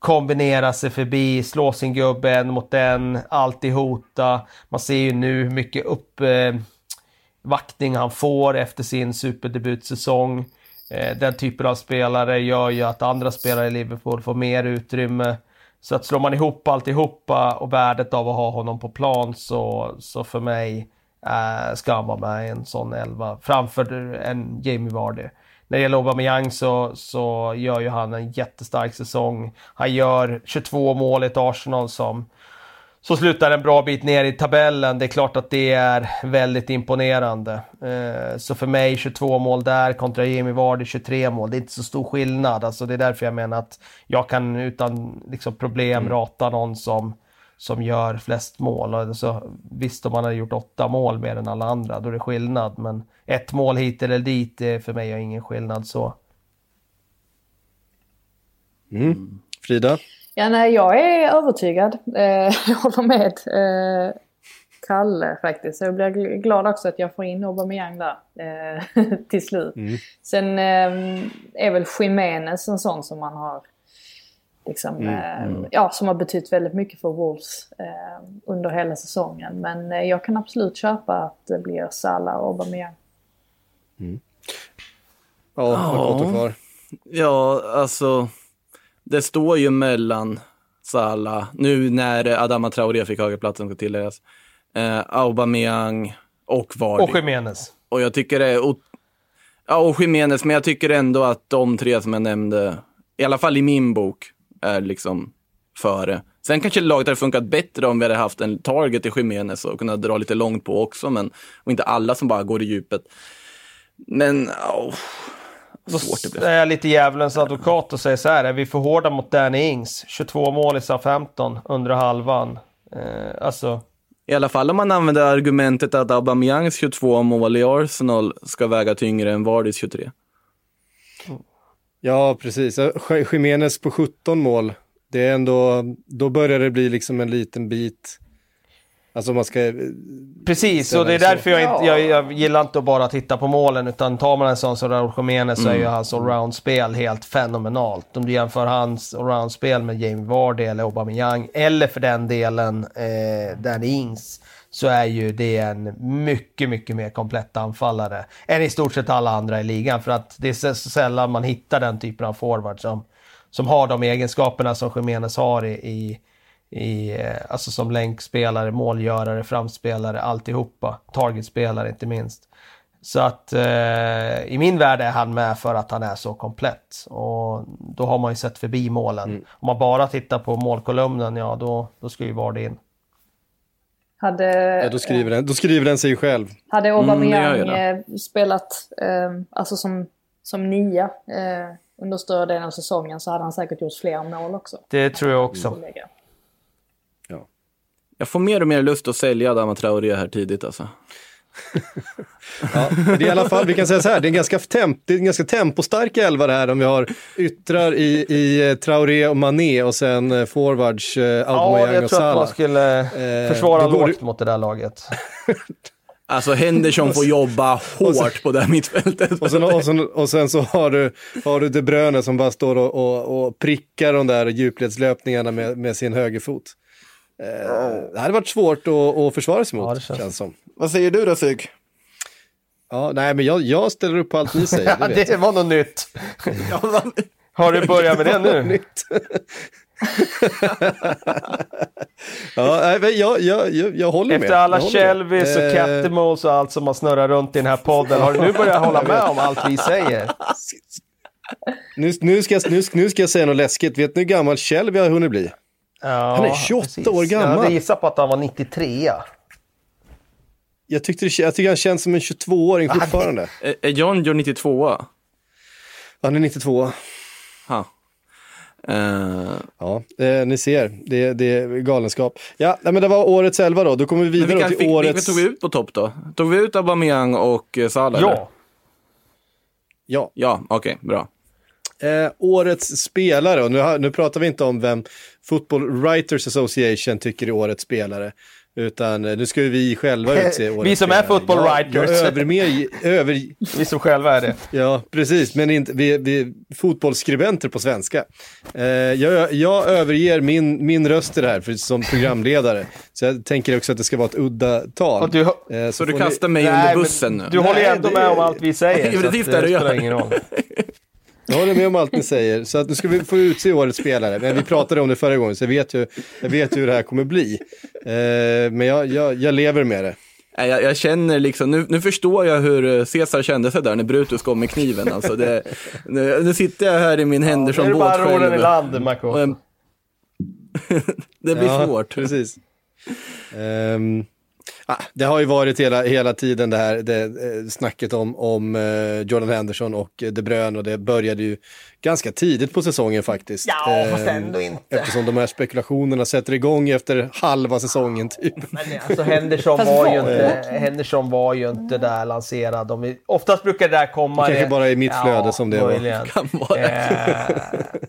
kombinera sig förbi, slå sin gubbe en mot en, alltid hota. Man ser ju nu hur mycket uppvaktning Eh, han får efter sin superdebutsäsong. Eh, den typen av spelare gör ju att andra spelare i Liverpool får mer utrymme. Så att slår man ihop alltihopa och värdet av att ha honom på plan så, så för mig eh, ska han vara med i en sån elva framför en Jamie Vardy. När det gäller Aubameyang så, så gör ju han en jättestark säsong. Han gör 22 mål i ett Arsenal som så slutar en bra bit ner i tabellen. Det är klart att det är väldigt imponerande. Eh, så för mig 22 mål där kontra Jamie Vardy 23 mål. Det är inte så stor skillnad. Alltså det är därför jag menar att jag kan utan liksom, problem mm. rata någon som, som gör flest mål. Alltså, visst, om man hade gjort åtta mål mer än alla andra, då är det skillnad. Men ett mål hit eller dit är för mig ingen skillnad så. Mm. Frida? Ja, nej, jag är övertygad. Eh, jag håller med eh, Kalle faktiskt. Jag blir glad också att jag får in Aubameyang där eh, till slut. Mm. Sen eh, är väl Jiménez en sån som man har liksom, mm. Eh, mm. ja, som har betytt väldigt mycket för Wolves eh, under hela säsongen. Men eh, jag kan absolut köpa att det blir Salah och Aubameyang. Mm. Ja, vad oh. kvar? Ja, alltså det står ju mellan Salah, nu när Adama Traoré fick högerplatsen ska tilläggas, eh, Aubameyang och Vardy. Och Jiménez. Och jag tycker det är... Ja, och Jiménez, men jag tycker ändå att de tre som jag nämnde, i alla fall i min bok, är liksom före. Sen kanske laget hade funkat bättre om vi hade haft en target i Jiménez och kunnat dra lite långt på också, men och inte alla som bara går i djupet. Men, oh, då är jag lite djävulens advokat och säger så här, är vi för hårda mot Danny Ings? 22 mål i SA-15 under halvan. Eh, alltså... I alla fall om man använder argumentet att Aubameyangs 22 mål i Arsenal ska väga tyngre än Vardys 23. Ja, precis. Jiménez på 17 mål, det är ändå, då börjar det bli liksom en liten bit Alltså man ska... Precis, och det är därför jag, inte, jag, jag gillar inte att bara titta på målen utan tar man en sån som Raúl Jiménez så är ju mm. hans allround-spel helt fenomenalt. Om du jämför hans allround-spel med Jamie Vardy eller Aubameyang eller för den delen eh, Danny Ings så är ju det en mycket, mycket mer komplett anfallare än i stort sett alla andra i ligan. För att det är så sällan man hittar den typen av forward som, som har de egenskaperna som Jiménez har i, i i, eh, alltså som länkspelare, målgörare, framspelare, alltihopa. Targetspelare inte minst. Så att eh, i min värld är han med för att han är så komplett. Och då har man ju sett förbi målen. Mm. Om man bara tittar på målkolumnen, ja då, då ska ju Vardy in. Hade, ja, då, skriver den, då skriver den sig själv. Hade Aubameyang mm, spelat eh, alltså som, som nia eh, under större delen av säsongen så hade han säkert gjort fler mål också. Det tror jag också. Mm. Jag får mer och mer lust att sälja Adama Traoré här tidigt alltså. ja, det är i alla fall, vi kan säga så här, det är en ganska, temp, det är en ganska tempostark elva det här om vi har yttrar i, i eh, Traoré och Mané och sen eh, forwards eh, Aubameyang och Salah. Ja, jag tror att man skulle försvara eh, lågt mot det där laget. Alltså Henderson får jobba hårt på det här mittfältet. Och sen, och sen, och sen så har du, har du De Bruyne som bara står och, och, och prickar de där djupledslöpningarna med, med sin högerfot. Eh, det hade varit svårt att, att försvara sig mot, ja, känns. känns som. Vad säger du då, Syk? Ja, nej, men jag, jag ställer upp på allt ni säger. ja, det, det var något nytt. Har du börjat med det nu? ja, nej, jag, jag, jag, jag håller Efter med. alla Shelvis och eh... Captimals och allt som har snurrat runt i den här podden, har du nu börjat hålla med om allt vi säger? Nu, nu, ska, nu, nu ska jag säga något läskigt. Vet ni hur gammal Shelby har hunnit bli? Ja, han är 28 precis. år gammal. Jag gissar på att han var 93. Jag, tyckte det, jag tycker han känns som en 22-åring fortfarande. Är John John 92? Han är 92. Ha. Uh... Ja, eh, ni ser, det, det är galenskap. Ja, men det var årets elva då. Då kommer vi vidare vilka, till fick, årets... Vilka tog vi ut på topp då? Tog vi ut Aubameyang och eh, Salah? Ja. Eller? Ja. Ja, okej, okay, bra. Eh, årets spelare, och nu, nu pratar vi inte om vem Football Writers Association tycker är årets spelare. Utan eh, nu ska ju vi själva utse årets Vi som är spelare. football jag, writers. Jag övermer, över, Vi som själva är det. ja, precis, men inte, vi, vi är fotbollsskribenter på svenska. Eh, jag, jag överger min, min röst i det här för, som programledare. Så jag tänker också att det ska vara ett udda tal. Och du, Eh, Så du får ni- kastar mig Nej, under bussen nu? Du håller ju ändå det- med om allt vi säger. Ja, så precis att det gör. Jag håller med om allt ni säger, så att nu ska vi få utse årets spelare. Men vi pratade om det förra gången, så jag vet ju, jag vet ju hur det här kommer bli. Eh, men jag, jag, jag lever med det. Nej, Jag, jag känner liksom, nu, nu förstår jag hur eh, Caesar kände sig där när Brutus kom med kniven. Alltså det, nu, nu sitter jag här i min Nu är det båt bara i själv. land, Marco. en- det blir Ja, svårt. Precis. Ah, Ah, det har ju varit hela, hela tiden det här det, eh, snacket om, om eh, Jordan Henderson och eh, De Bruyne och det började ju ganska tidigt på säsongen faktiskt. Ja, fast Ehm, ändå inte. Eftersom de här spekulationerna sätter igång efter halva säsongen typ. Men alltså Henderson Fast var, ju var inte, Henderson var ju inte där lanserad. De, oftast brukar det där komma... Det kanske bara är i mitt flöde som det var. möjligen. Kan vara. Eh,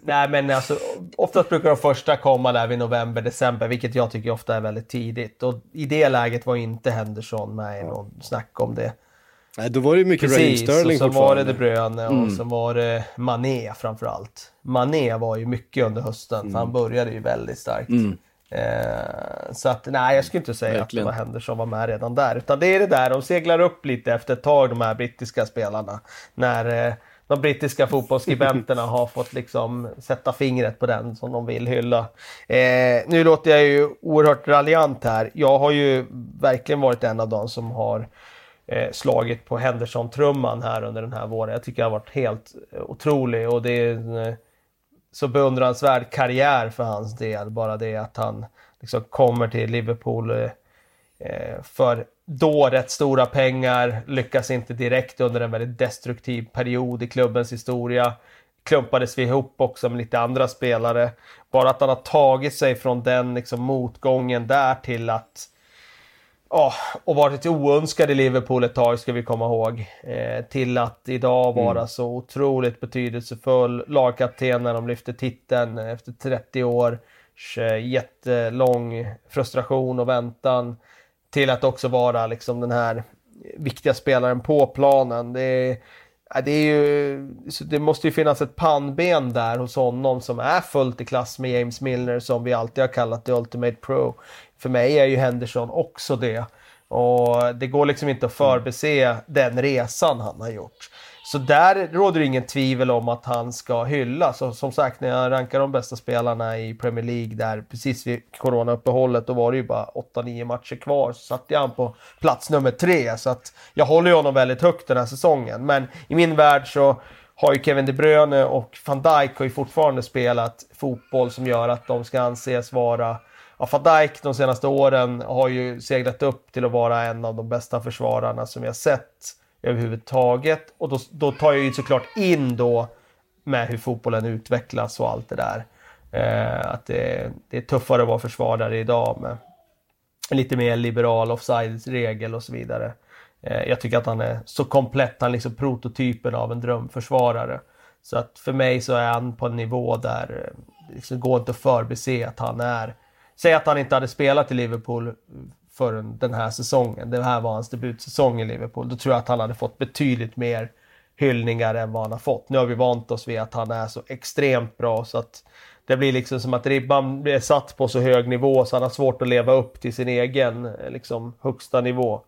nej men alltså, oftast brukar de första komma där vid november, december, vilket jag tycker ofta är väldigt tidigt. Och i det läget var inte Henderson med i någon snack om det. Nej, då var det ju mycket Raheem Precis, och Sterling så var det De. Bruyne och så var det Mané framförallt. Mané var ju mycket under hösten, för han började ju väldigt starkt. Eh, så att nej, jag skulle inte säga Verkligen. att det var Henderson var med redan där. Utan det är det där, de seglar upp lite efter ett tag de här brittiska spelarna. När eh, de brittiska fotbollsskribenterna har fått liksom sätta fingret på den som de vill hylla. Eh, nu låter jag ju oerhört raljant här. Jag har ju verkligen varit en av dem som har eh, slagit på Henderson-trumman här under den här våren. Jag tycker han har varit helt eh, otrolig och det är en eh, så beundransvärd karriär för hans del. Bara det att han liksom kommer till Liverpool eh, eh, för då rätt stora pengar, lyckas inte direkt under en väldigt destruktiv period i klubbens historia. Klumpades vi ihop också med lite andra spelare. Bara att han har tagit sig från den liksom, motgången där till att Ja, och varit oönskad i Liverpool ett tag ska vi komma ihåg. Eh, till att idag vara så otroligt betydelsefull lagkapten när de lyfter titeln efter 30 år. Jättelång frustration och väntan. Till att också vara liksom den här viktiga spelaren på planen. Det är, det, är ju, det måste ju finnas ett pannben där hos honom som är fullt i klass med James Milner som vi alltid har kallat The Ultimate Pro. För mig är ju Henderson också det. Och det går liksom inte att förbise den resan han har gjort. Så där råder det ingen tvivel om att han ska hyllas. Och som sagt, när jag rankar de bästa spelarna i Premier League där precis vid coronauppehållet, då var det ju bara 8-9 matcher kvar. Så satte jag han på plats nummer tre. Så att jag håller ju honom väldigt högt den här säsongen. Men i min värld så har ju Kevin De Bruyne och van Dijk har ju fortfarande spelat fotboll som gör att de ska anses vara Ja, van Dijk de senaste åren har ju seglat upp till att vara en av de bästa försvararna som vi har sett överhuvudtaget. Och då, då tar jag ju såklart in då med hur fotbollen utvecklas och allt det där. Eh, att det, det är tuffare att vara försvarare idag med lite mer liberal offside-regel och så vidare. Eh, jag tycker att han är så komplett, han är liksom prototypen av en drömförsvarare. Så att för mig så är han på en nivå där det liksom går inte att förbise att han är Säg att han inte hade spelat i Liverpool eh, förrän den här säsongen. Det här var hans debutsäsong i Liverpool. Då tror jag att han hade fått betydligt mer hyllningar än vad han har fått. Nu har vi vant oss vid att han är så extremt bra så att det blir liksom som att ribban blir satt på så hög nivå så han har svårt att leva upp till sin egen eh, liksom, högsta nivå.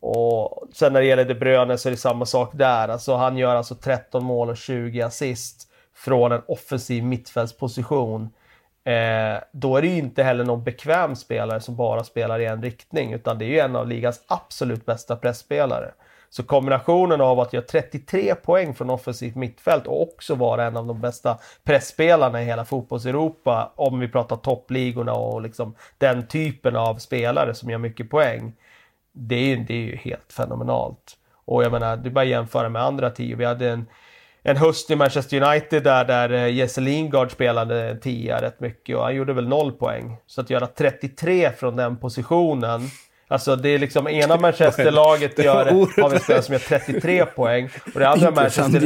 Och sen när det gäller De Bruyne så är det samma sak där. Alltså han gör alltså 13 mål och 20 assist från en offensiv mittfältsposition. Eh, då är det ju inte heller någon bekväm spelare som bara spelar i en riktning utan det är ju en av ligans absolut bästa pressspelare. Så kombinationen av att göra 33 poäng från offensivt mittfält och också vara en av de bästa pressspelarna i hela fotbollseuropa om vi pratar toppligorna och liksom den typen av spelare som gör mycket poäng. Det är ju, det är ju helt fenomenalt. Och jag menar, du bara jämföra med andra tio. Vi hade en en höst i Manchester United där, där eh, Jesse Lingard spelade 10 rätt mycket och han gjorde väl noll poäng. Så att göra 33 från den positionen Alltså det är liksom ena Manchester-laget gör, har en spelare som gör 33 poäng. Och det andra Manchester...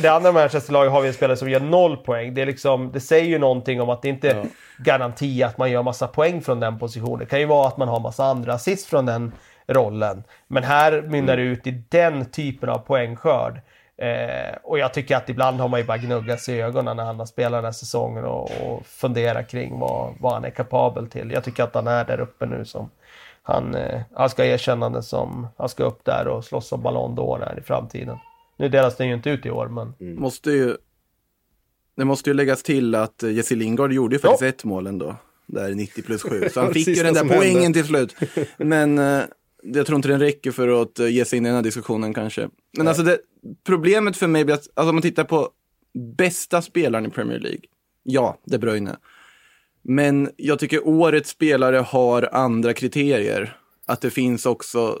det andra Manchester-laget har vi en spelare som gör 0 poäng. Det, är liksom, det säger ju någonting om att det inte är ja. garanti att man gör massa poäng från den positionen. Det kan ju vara att man har massa andra assist från den rollen. Men här mynnar det mm. ut i den typen av poängskörd. Eh, och jag tycker att ibland har man ju bara gnuggat sig i ögonen när han har spelat den här säsongen och, och funderat kring vad, vad han är kapabel till. Jag tycker att han är där uppe nu som han, eh, han ska ha erkännande som han ska upp där och slåss om Ballon d'Or här i framtiden. Nu delas den ju inte ut i år men... Mm. Måste ju... Det måste ju läggas till att Jesse Lingard gjorde ju faktiskt ja. ett mål ändå. Där 90 plus 7. Så han fick ju den där poängen hände. till slut. Men eh, jag tror inte den räcker för att eh, ge sig in i den här diskussionen kanske. Men Nej. alltså det, problemet för mig blir att, alltså om man tittar på bästa spelaren i Premier League. Ja, De Bruyne. Men jag tycker årets spelare har andra kriterier. Att det finns också,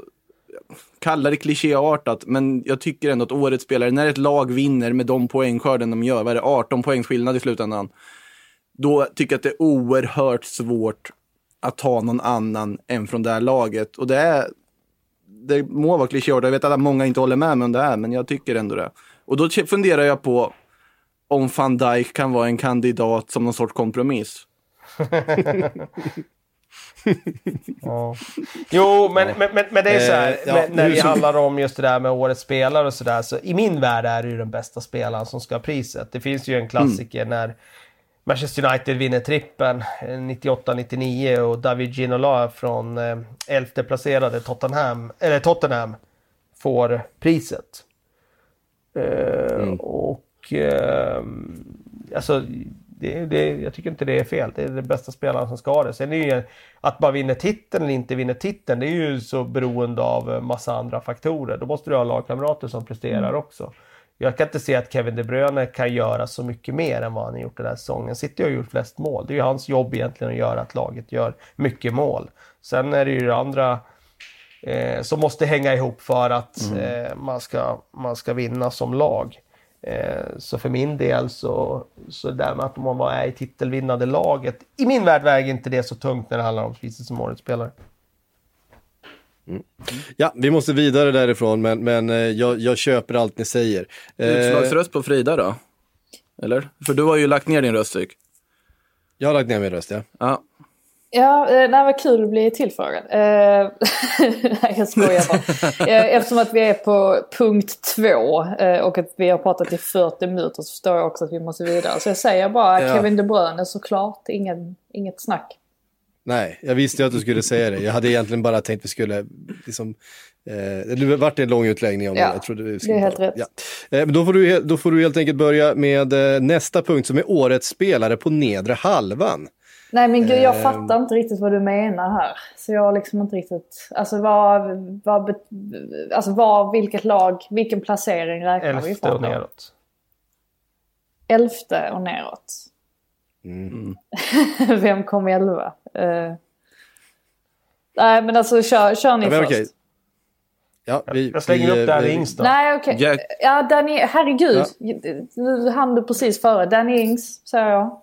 kalla det klichéartat, men jag tycker ändå att årets spelare, när ett lag vinner med de poängskörden de gör, vad är det, 18 poängs skillnad i slutändan. Då tycker jag att det är oerhört svårt att ta någon annan än från det här laget. Och det är, det må vara klichéartat, jag vet att många inte håller med mig om det här, men jag tycker ändå det. Och då funderar jag på om van Dijk kan vara en kandidat som någon sorts kompromiss. ja. Jo, men, ja. men, men, men, det är så här, eh, ja, när det handlar om just det där med årets spelare och sådär, så i min värld är det ju den bästa spelaren som ska ha priset. Det finns ju en klassiker mm. när Manchester United vinner trippen 98-99 eh, och David Ginola från eh, elfte placerade Tottenham, eller Tottenham får priset. Eh, mm. Och eh, alltså, det, det, jag tycker inte det är fel. Det är den bästa spelaren som ska ha det. Sen är ju att man vinner titeln eller inte vinner titeln, det är ju så beroende av massa andra faktorer. Då måste du ha lagkamrater som presterar mm. också. Jag kan inte se att Kevin De Bruyne kan göra så mycket mer än vad han har gjort den här säsongen. City har gjort flest mål. Det är ju hans jobb egentligen att göra att laget gör mycket mål. Sen är det ju det andra eh, som måste hänga ihop för att mm. eh, man, ska, man ska vinna som lag. Eh, så för min del så, så där med att man var i titelvinnande laget, i min värld väger inte det så tungt när det handlar om priset som årets spelare. Mm. Ja, vi måste vidare därifrån, men, men eh, jag, jag köper allt ni säger. Eh, Utslagsröst på Frida då? Eller? För du har ju lagt ner din röst, tyck. Jag har lagt ner min röst, ja. Ja, Ja, det var kul att bli tillfrågad. Eh, nej, jag skojar bara. Eftersom att vi är på punkt två och att vi har pratat i 40 minuter så förstår jag också att vi måste vidare. Så jag säger bara ja. Kevin De Bruyne såklart, ingen, inget snack. Nej, jag visste ju att du skulle säga det. Jag hade egentligen bara tänkt att vi skulle, liksom, eh, det vart en lång utläggning om ja, det. Jag trodde vi skulle det är helt rätt. Ja. Eh, men då, får du, då får du helt enkelt börja med eh, nästa punkt som är årets spelare på nedre halvan. Nej men gud, jag eh, fattar inte riktigt vad du menar här. Så jag har liksom inte riktigt, alltså vad, vad, alltså vad, vilket lag, vilken placering räknar Elfte vi ifrån? Elfte och neråt. Elfte och neråt. Mm. Vem kom elva? Uh, nej men alltså kör, kör ni ja, först. Okay. Ja, vi, jag slänger vi, upp Danny Ings då. Nej okej. Okay. Ja Danny, herregud. Ja. Nu hann du precis före. Danny Ings säger jag.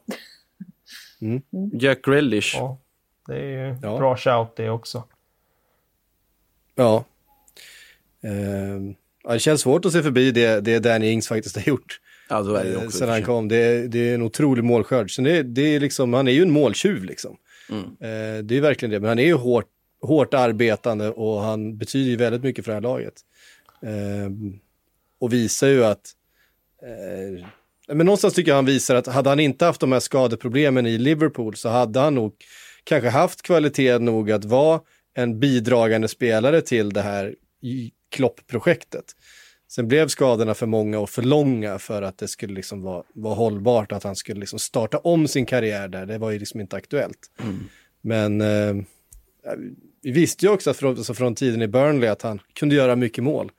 Mm. mm. Jack Grealish. Ja, det är ju ja. bra shout det också. Ja. Uh, ja. Det känns svårt att se förbi det, det Danny Ings faktiskt har gjort. Ja, så är det också. Sen han kom. Det, det är en otrolig målskörd. Så det, det är liksom, han är ju en måltjuv liksom. Mm. Eh, det är verkligen det. Men han är ju hårt, hårt arbetande och han betyder ju väldigt mycket för det här laget. Eh, och visar ju att eh, men någonstans tycker jag han visar att hade han inte haft de här skadeproblemen i Liverpool så hade han nog kanske haft kvalitet nog att vara en bidragande spelare till det här Klopp-projektet. Sen blev skadorna för många och för långa för att det skulle liksom vara, vara hållbart, att han skulle liksom starta om sin karriär där. Det var ju liksom inte aktuellt. Mm. Men eh, vi visste ju också från, alltså från tiden i Burnley att han kunde göra mycket mål.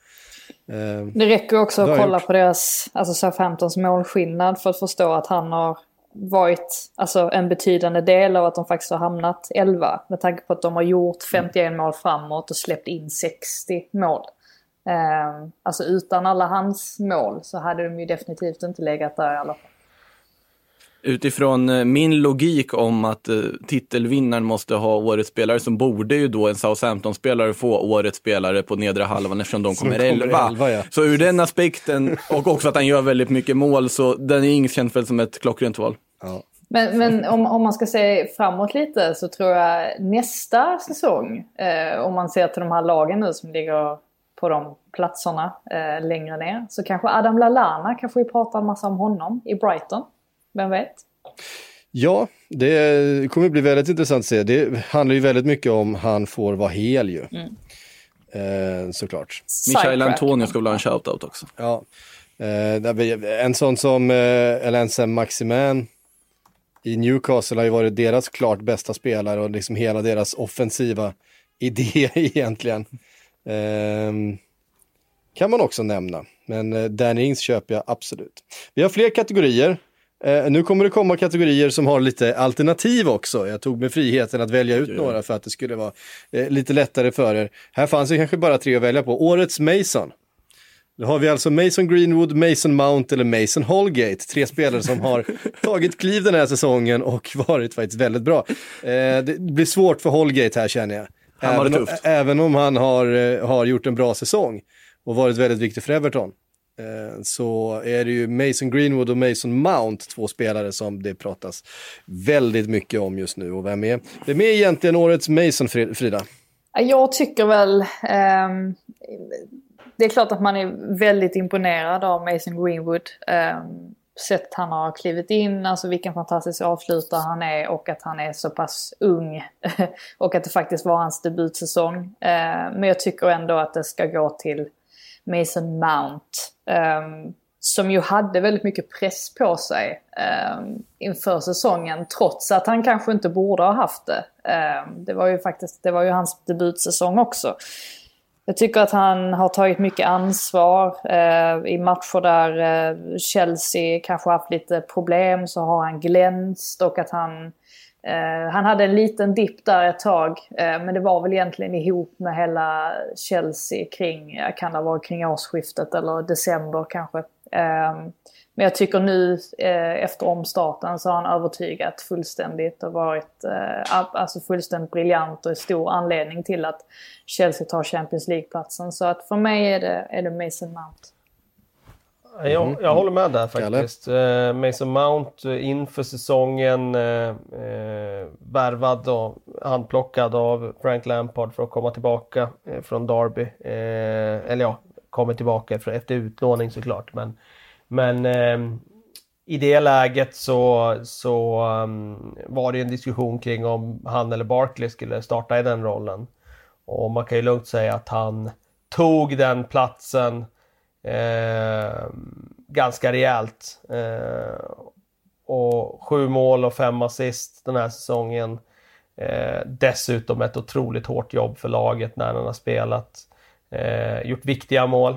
Eh, det räcker också att kolla gjort. på deras, alltså Southamptons målskillnad för att förstå att han har varit alltså, en betydande del av att de faktiskt har hamnat 11. Med tanke på att de har gjort 51 mm. mål framåt och släppt in 60 mål. Eh, alltså utan alla hans mål så hade de ju definitivt inte legat där i alla fall. Utifrån eh, min logik om att eh, titelvinnaren måste ha årets spelare så borde ju då en Southampton-spelare få årets spelare på nedre halvan eftersom de kommer, kommer 11. 11, ja. Så ur den aspekten och också att han gör väldigt mycket mål så den är inget känt väl som ett klockrent val. Ja. Men, men om, om man ska se framåt lite så tror jag nästa säsong, eh, om man ser till de här lagen nu som ligger på de platserna eh, längre ner, så kanske Adam Lallana kanske vi pratar en massa om honom i Brighton. Vem vet? Ja, det kommer bli väldigt intressant att se. Det handlar ju väldigt mycket om han får vara hel ju. Eh, såklart. Michael. Antonio ska väl ha en shoutout också. Ja. Eh, en sån som eh, Elense Maximan i Newcastle har ju varit deras klart bästa spelare och liksom hela deras offensiva idé egentligen. Ehm, kan man också nämna. Men eh, Danny Ings köper jag absolut. Vi har fler kategorier. Eh, nu kommer det komma kategorier som har lite alternativ också. Jag tog mig friheten att välja ut några för att det skulle vara eh, lite lättare för er. Här fanns det kanske bara tre att välja på. Årets Mason. Då har vi alltså Mason Greenwood, Mason Mount eller Mason Holgate. Tre spelare som har tagit kliv den här säsongen och varit faktiskt väldigt bra. Det blir svårt för Holgate här känner jag. Han även, om, tufft. även om han har, eh, har gjort en bra säsong och varit väldigt viktig för Everton. Eh, så är det ju Mason Greenwood och Mason Mount, två spelare som det pratas väldigt mycket om just nu. Och vem är, vem är egentligen årets Mason, Fri- Frida? Ja, Jag tycker väl... ehm, det är klart att man är väldigt imponerad av Mason Greenwood. Um, sätt han har klivit in, alltså vilken fantastisk avslutare han är och att han är så pass ung. och att det faktiskt var hans debutsäsong. Eh, men jag tycker ändå att det ska gå till Mason Mount. Ehm, som ju hade väldigt mycket press på sig ehm, inför säsongen trots att han kanske inte borde ha haft det. Ehm, det var ju faktiskt det var ju hans debutsäsong också. Jag tycker att han har tagit mycket ansvar eh, i matcher där eh, Chelsea kanske haft lite problem så har han glänst och att han eh, han hade en liten dipp där ett tag eh, men det var väl egentligen ihop med hela Chelsea kring, kan det vara kring årsskiftet eller december kanske. Ehm, men jag tycker nu eh, efter omstarten så har han övertygat fullständigt och varit eh, alltså fullständigt briljant och är stor anledning till att Chelsea tar Champions League-platsen. Så att för mig är det, är det Mason Mount. Jag, jag håller med där faktiskt. Eh, Mason Mount eh, inför säsongen eh, eh, värvad och handplockad av Frank Lampard för att komma tillbaka eh, från Derby. Eh, eller ja, kommer tillbaka efter, efter utlåning såklart. Men, men eh, i det läget så, så um, var det en diskussion kring om han eller Barkley skulle starta i den rollen. Och man kan ju lugnt säga att han tog den platsen eh, ganska rejält. Eh, och sju mål och fem assist den här säsongen. Eh, dessutom ett otroligt hårt jobb för laget när han har spelat. Eh, gjort viktiga mål.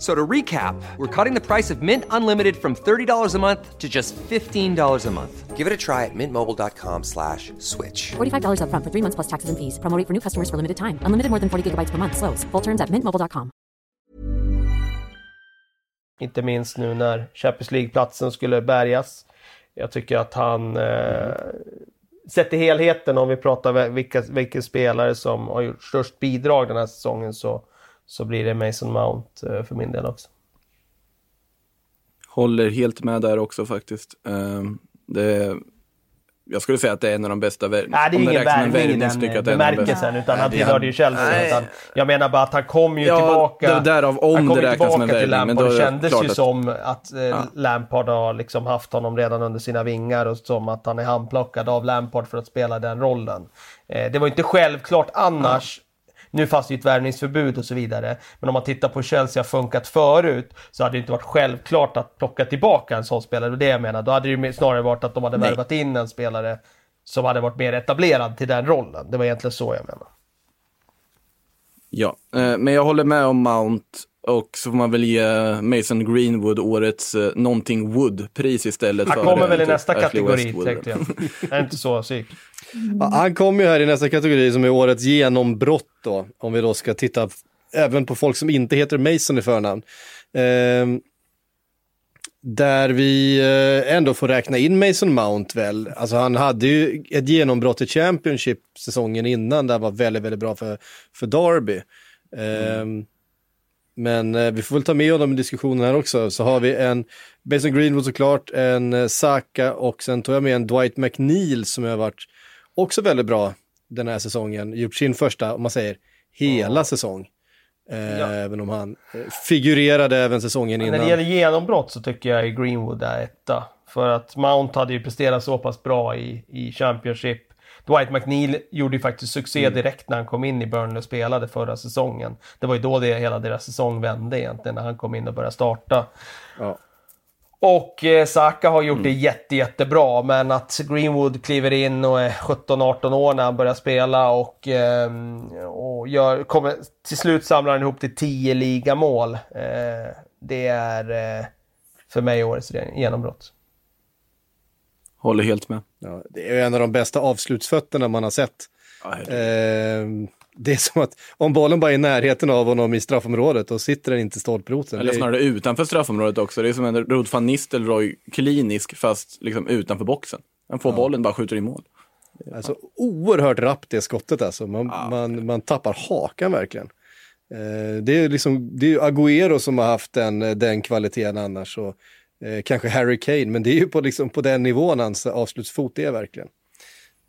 So to recap, we're cutting the price of Mint Unlimited from $30 a month to just $15 a month. Give it a try at mintmobile.com slash switch. $45 upfront for three months plus taxes and fees. Promo rate for new customers for limited time. Unlimited more than 40 gigabytes per month. Slows. Full terms at mintmobile.com. Inte minst nu när Champions League-platsen skulle bärgas. Jag tycker att han eh, sett till helheten om vi pratar vilka, vilka spelare som har gjort störst bidrag den här säsongen så, så blir det Mason Mount eh, för min del också. Håller helt med där också faktiskt. Ehm, det, jag skulle säga att det är en av de bästa vär- Nej, det är ingen värvning i den bästa. bemärkelsen, utan han tillhörde ju Chelsea. Utan jag menar bara att han kom ju Ja, tillbaka. det- därav om han kom det räknas som en tillbaka till värvning, men Lampard. då Det kändes ju att- som att eh, Lampard har liksom haft honom redan under sina vingar och som att han är handplockad av Lampard för att spela den rollen. Eh, det var inte självklart annars. Nu fanns det ju ett värvningsförbud och så vidare. Men om man tittar på hur Chelsea har funkat förut så hade det inte varit självklart att plocka tillbaka en sån spelare. Är det jag menar. Då hade det ju snarare varit att de hade Nej. värvat in en spelare som hade varit mer etablerad till den rollen. Det var egentligen så jag menar. Ja, eh, men jag håller med om Mount. Och så får man väl ge Mason Greenwood årets eh, någonting Wood-pris istället. Han för kommer väl i typ nästa Ashley kategori, tänkte jag. Jag är inte så psyk. Ja, han kommer ju här i nästa kategori som är årets genombrott då, om vi då ska titta även på folk som inte heter Mason i förnamn. Ehm, där vi eh, ändå får räkna in Mason Mount väl. Alltså han hade ju ett genombrott i Championship säsongen innan, där var väldigt, väldigt bra för, för Derby. Ehm, Men eh, vi får väl ta med honom i diskussionen här också. Så har vi en Mason Greenwood såklart, en eh, Saka och sen tog jag med en Dwight McNeil som har varit också väldigt bra den här säsongen. Gjort sin första, om man säger, hela säsong. Eh, Ja. Även om han eh, figurerade även säsongen När innan. det gäller genombrott så tycker jag Greenwood är etta. För att Mount hade ju presterat så pass bra i, i Championship. Dwight McNeil gjorde ju faktiskt succé Mm. direkt när han kom in i Burnley och spelade förra säsongen. Det var ju då det, hela deras säsong vände egentligen, när han kom in och började starta. Ja. Och eh, Saka har gjort det jätte, jättebra, men att Greenwood kliver in och är 17-18 år när han börjar spela och, ehm, och gör, kommer, till slut samlar han ihop till 10 ligamål. Eh, det är eh, för mig årets genombrott. Håller helt med. Ja, det är en av de bästa avslutsfötterna man har sett. Ja. Eh, det är som att om bollen bara är i närheten av honom i straffområdet, då sitter den inte i stolproten. Eller Det är- snarare utanför straffområdet också. Det är som en Rod van Nistelrooy klinisk, fast liksom utanför boxen. Han får bollen, bara skjuter i mål. Alltså oerhört rappt det skottet alltså. Man, man, man tappar hakan verkligen. Eh, det är liksom, det är Agüero som har haft den, den kvaliteten annars. Och, eh, kanske Harry Kane, men det är ju på, liksom, på den nivån hans avslutsfot är verkligen.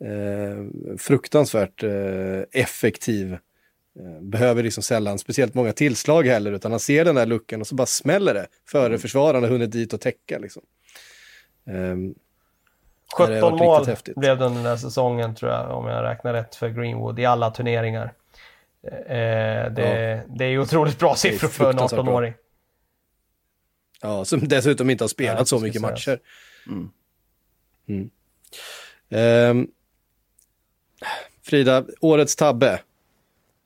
Eh, fruktansvärt eh, effektiv. Eh, behöver liksom sällan speciellt många tillslag heller, utan han ser den där luckan och så bara smäller det före försvararna hunnit dit och täcka. Liksom. Ehm, Ja, det har 17 varit mål blev det under den här säsongen tror jag, om jag räknar rätt för Greenwood i alla turneringar. Eh, det, det är otroligt bra siffror för en fruktansvärt bra. 18-åring. Ja, som dessutom inte har spelat Nej, så mycket matcher. Mm. Mm. Ehm, Frida, årets tabbe.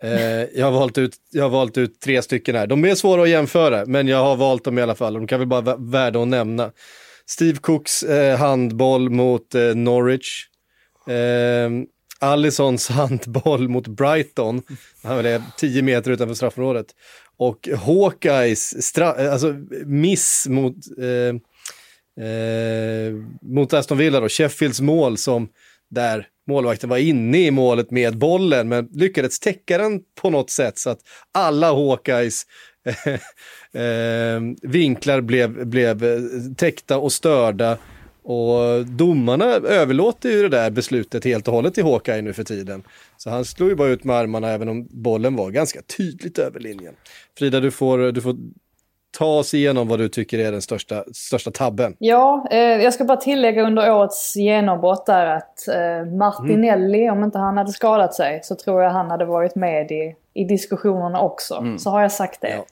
Eh, jag, har valt ut, jag har valt ut tre stycken här. De är svåra att jämföra, men jag har valt dem i alla fall. De kan väl bara vara värda att nämna. Steve Cooks eh, handboll mot eh, Norwich. Eh, Allisons handboll mot Brighton. Han är 10 meter utanför straffområdet. Och Hawkeyes stra- alltså, miss mot, eh, eh, mot Aston Villa då, Sheffields mål som där målvakten var inne i målet med bollen men lyckades täcka den på något sätt så att alla Hawkeyes eh, eh vinklar blev, blev eh, täckta och störda. Och domarna överlåter ju det där beslutet helt och hållet till Hawkeye nu för tiden. Så han slog ju bara ut med armarna även om bollen var ganska tydligt över linjen. Frida, du får, du får ta oss igenom vad du tycker är den största, största tabben. Ja, eh, jag ska bara tillägga under årets genombrott där att eh, Martinelli, om inte han hade skadat sig, så tror jag han hade varit med i, i diskussionerna också. Så har jag sagt det.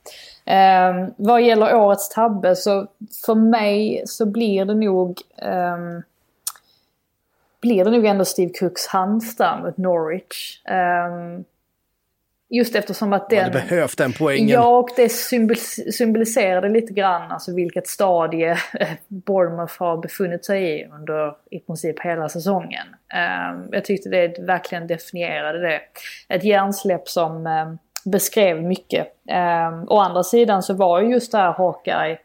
Ja. Eh, vad gäller årets tabbe så för mig så blir det nog ehm, blir det nog ändå Steve Cooks handstam mot Norwich. Ehm, just eftersom att Du den... hade behövt den poängen. Ja, och det symbol symboliserade lite grann alltså vilket stadie eh, Bournemouth har befunnit sig i under i princip hela säsongen. Ehm, jag tyckte det verkligen definierade det. Ett hjärnsläpp som ehm, beskrev mycket. Um, å andra sidan så var ju just det här Hawkeye,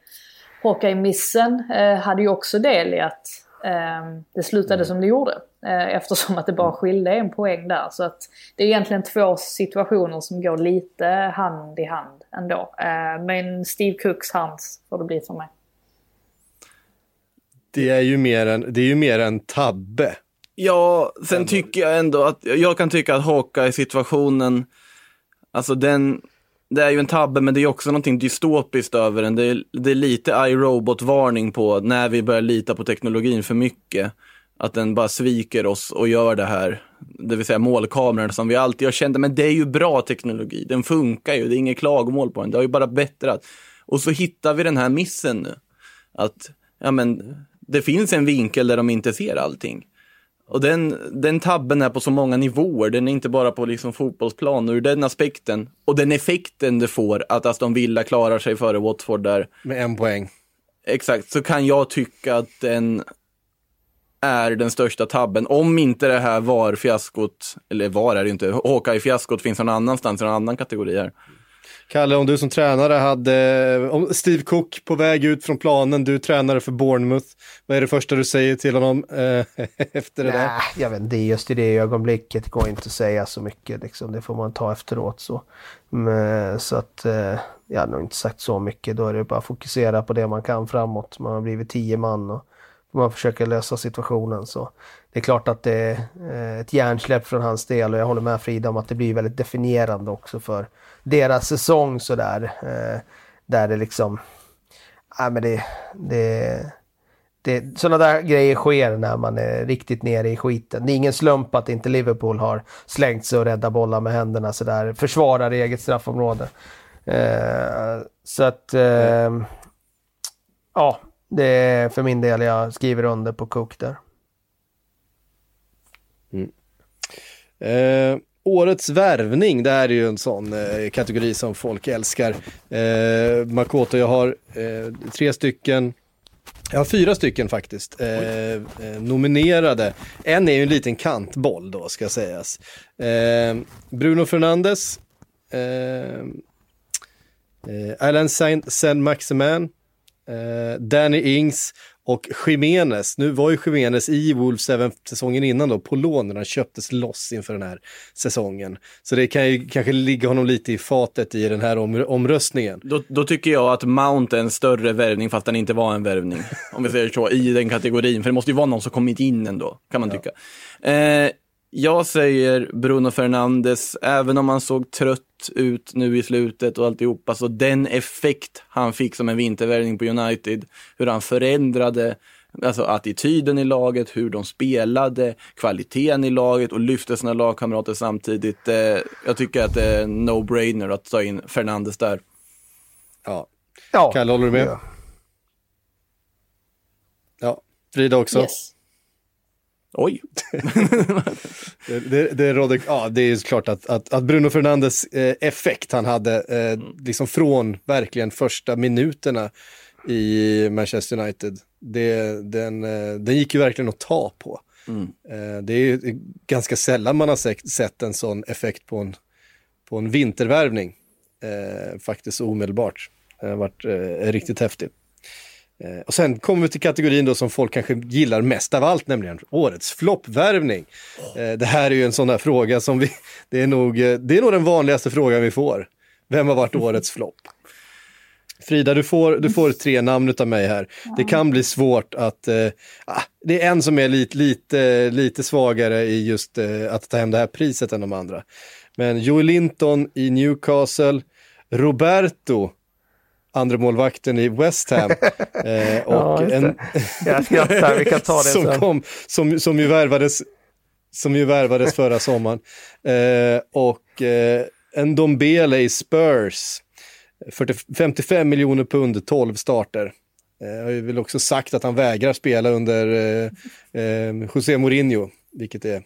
Hawkeye-missen eh, hade ju också del i att ehm, det slutade som det gjorde. Eh, eftersom att det bara skilde en poäng där. Så att det är egentligen två situationer som går lite hand i hand ändå. Eh, men Steve Cooks hands får det bli för mig. Det är ju mer en, det är ju mer en tabbe. Ja, sen tycker jag ändå att, jag kan tycka att Hawkeye-situationen, alltså den, det är ju en tabbe, men det är också någonting dystopiskt över den. Det är, det är lite iRobot-varning på när vi börjar lita på teknologin för mycket. Att den bara sviker oss och gör det här, det vill säga målkameran som vi alltid har känt, men det är ju bra teknologi, den funkar ju, det är inget klagomål på den, det har ju bara bättrat. Och så hittar vi den här missen nu, att, ja men, det finns en vinkel där de inte ser allting. Och den, den tabben är på så många nivåer. Den är inte bara på liksom fotbollsplan. Ur den aspekten och den effekten det får att Aston Villa klarar sig före Watford där. Med en poäng. Exakt, så kan jag tycka att den är den största tabben. Om inte det här VAR-fiaskot, eller VAR är det inte, Hawkeye-fiaskot finns någon annanstans i någon annan kategori här. Kalle, om du som tränare hade, om Steve Cook på väg ut från planen, du tränare för Bournemouth, vad är det första du säger till honom eh, efter det där? Nej, jag vet inte, just i det ögonblicket går inte att säga så mycket. Liksom. Det får man ta efteråt. Så, Men, så att eh, jag har nog inte sagt så mycket. Då är det bara att fokusera på det man kan framåt. Man har blivit tio man och man försöker lösa situationen. Så det är klart att det är eh, ett hjärnsläpp från hans del och jag håller med Frida om att det blir väldigt definierande också för deras säsong sådär. Eh, där det liksom, ja men det, det, det, sådana där grejer sker när man är riktigt nere i skiten. Det är ingen slump att inte Liverpool har slängt sig och räddat bollar med händerna sådär, försvarar eget straffområde. Eh, så att, eh, ja, det är för min del jag skriver under på Cook där. Mm. Eh, årets värvning, det här är ju en sån eh, kategori som folk älskar. Eh, Makoto, jag har eh, tre stycken jag har fyra stycken faktiskt eh, eh, nominerade. En är ju en liten kantboll då ska sägas. Eh, Bruno Fernandes, eh, eh, Alan Saint-Maximin, eh, Danny Ings och Jiménez. Nu var ju Jiménez i Wolves även säsongen innan då på lån när han köptes loss inför den här säsongen. Så det kan ju kanske ligga honom lite i fatet i den här om, omröstningen. Då, då, tycker jag att Mount är en större värvning fast den inte var en värvning. om vi säger så, i den kategorin. För det måste ju vara någon som kommit in ändå, kan man tycka. Eh, jag säger Bruno Fernandes, även om han såg trött ut nu i slutet och alltihopa, så den effekt han fick som en vintervärvning på United, hur han förändrade alltså attityden i laget, hur de spelade, kvaliteten i laget och lyfte sina lagkamrater samtidigt. Eh, jag tycker att det är no-brainer att ta in Fernandes där. Ja. ja. Kalle, håller du med? Ja. ja. Frida också? Yes. Oj! det, det, det, råder, ja, det är klart att, att, att Bruno Fernandes eh, effekt han hade, eh, mm. liksom från verkligen första minuterna i Manchester United, det, den, eh, den gick ju verkligen att ta på. Mm. Eh, det är ganska sällan man har sett, sett en sån effekt på en, på en vintervärvning, eh, faktiskt omedelbart. Det har varit eh, riktigt häftigt. Eh, och sen kommer vi till kategorin då som folk kanske gillar mest av allt, nämligen årets floppvärvning. Eh, det här är ju en sån där fråga som vi, det är nog, eh, det är nog den vanligaste frågan vi får. Vem har varit årets flopp? Frida, du får, du får tre namn av mig här. Det kan bli svårt att... Eh, ah, det är en som är lite, lite, lite svagare i just eh, att ta hem det här priset än de andra. Men Joel Linton i Newcastle, Roberto andra målvakten i West Ham. Eh, och ja, en, Jag skrattar, vi kan ta det som sen. Kom, som, som ju värvades som ju värvades förra sommaren. Eh, och eh, en Dombele i Spurs. 40, 55 miljoner pund, 12 starter. Eh, jag har väl också sagt att han vägrar spela under eh, eh, José Mourinho, vilket är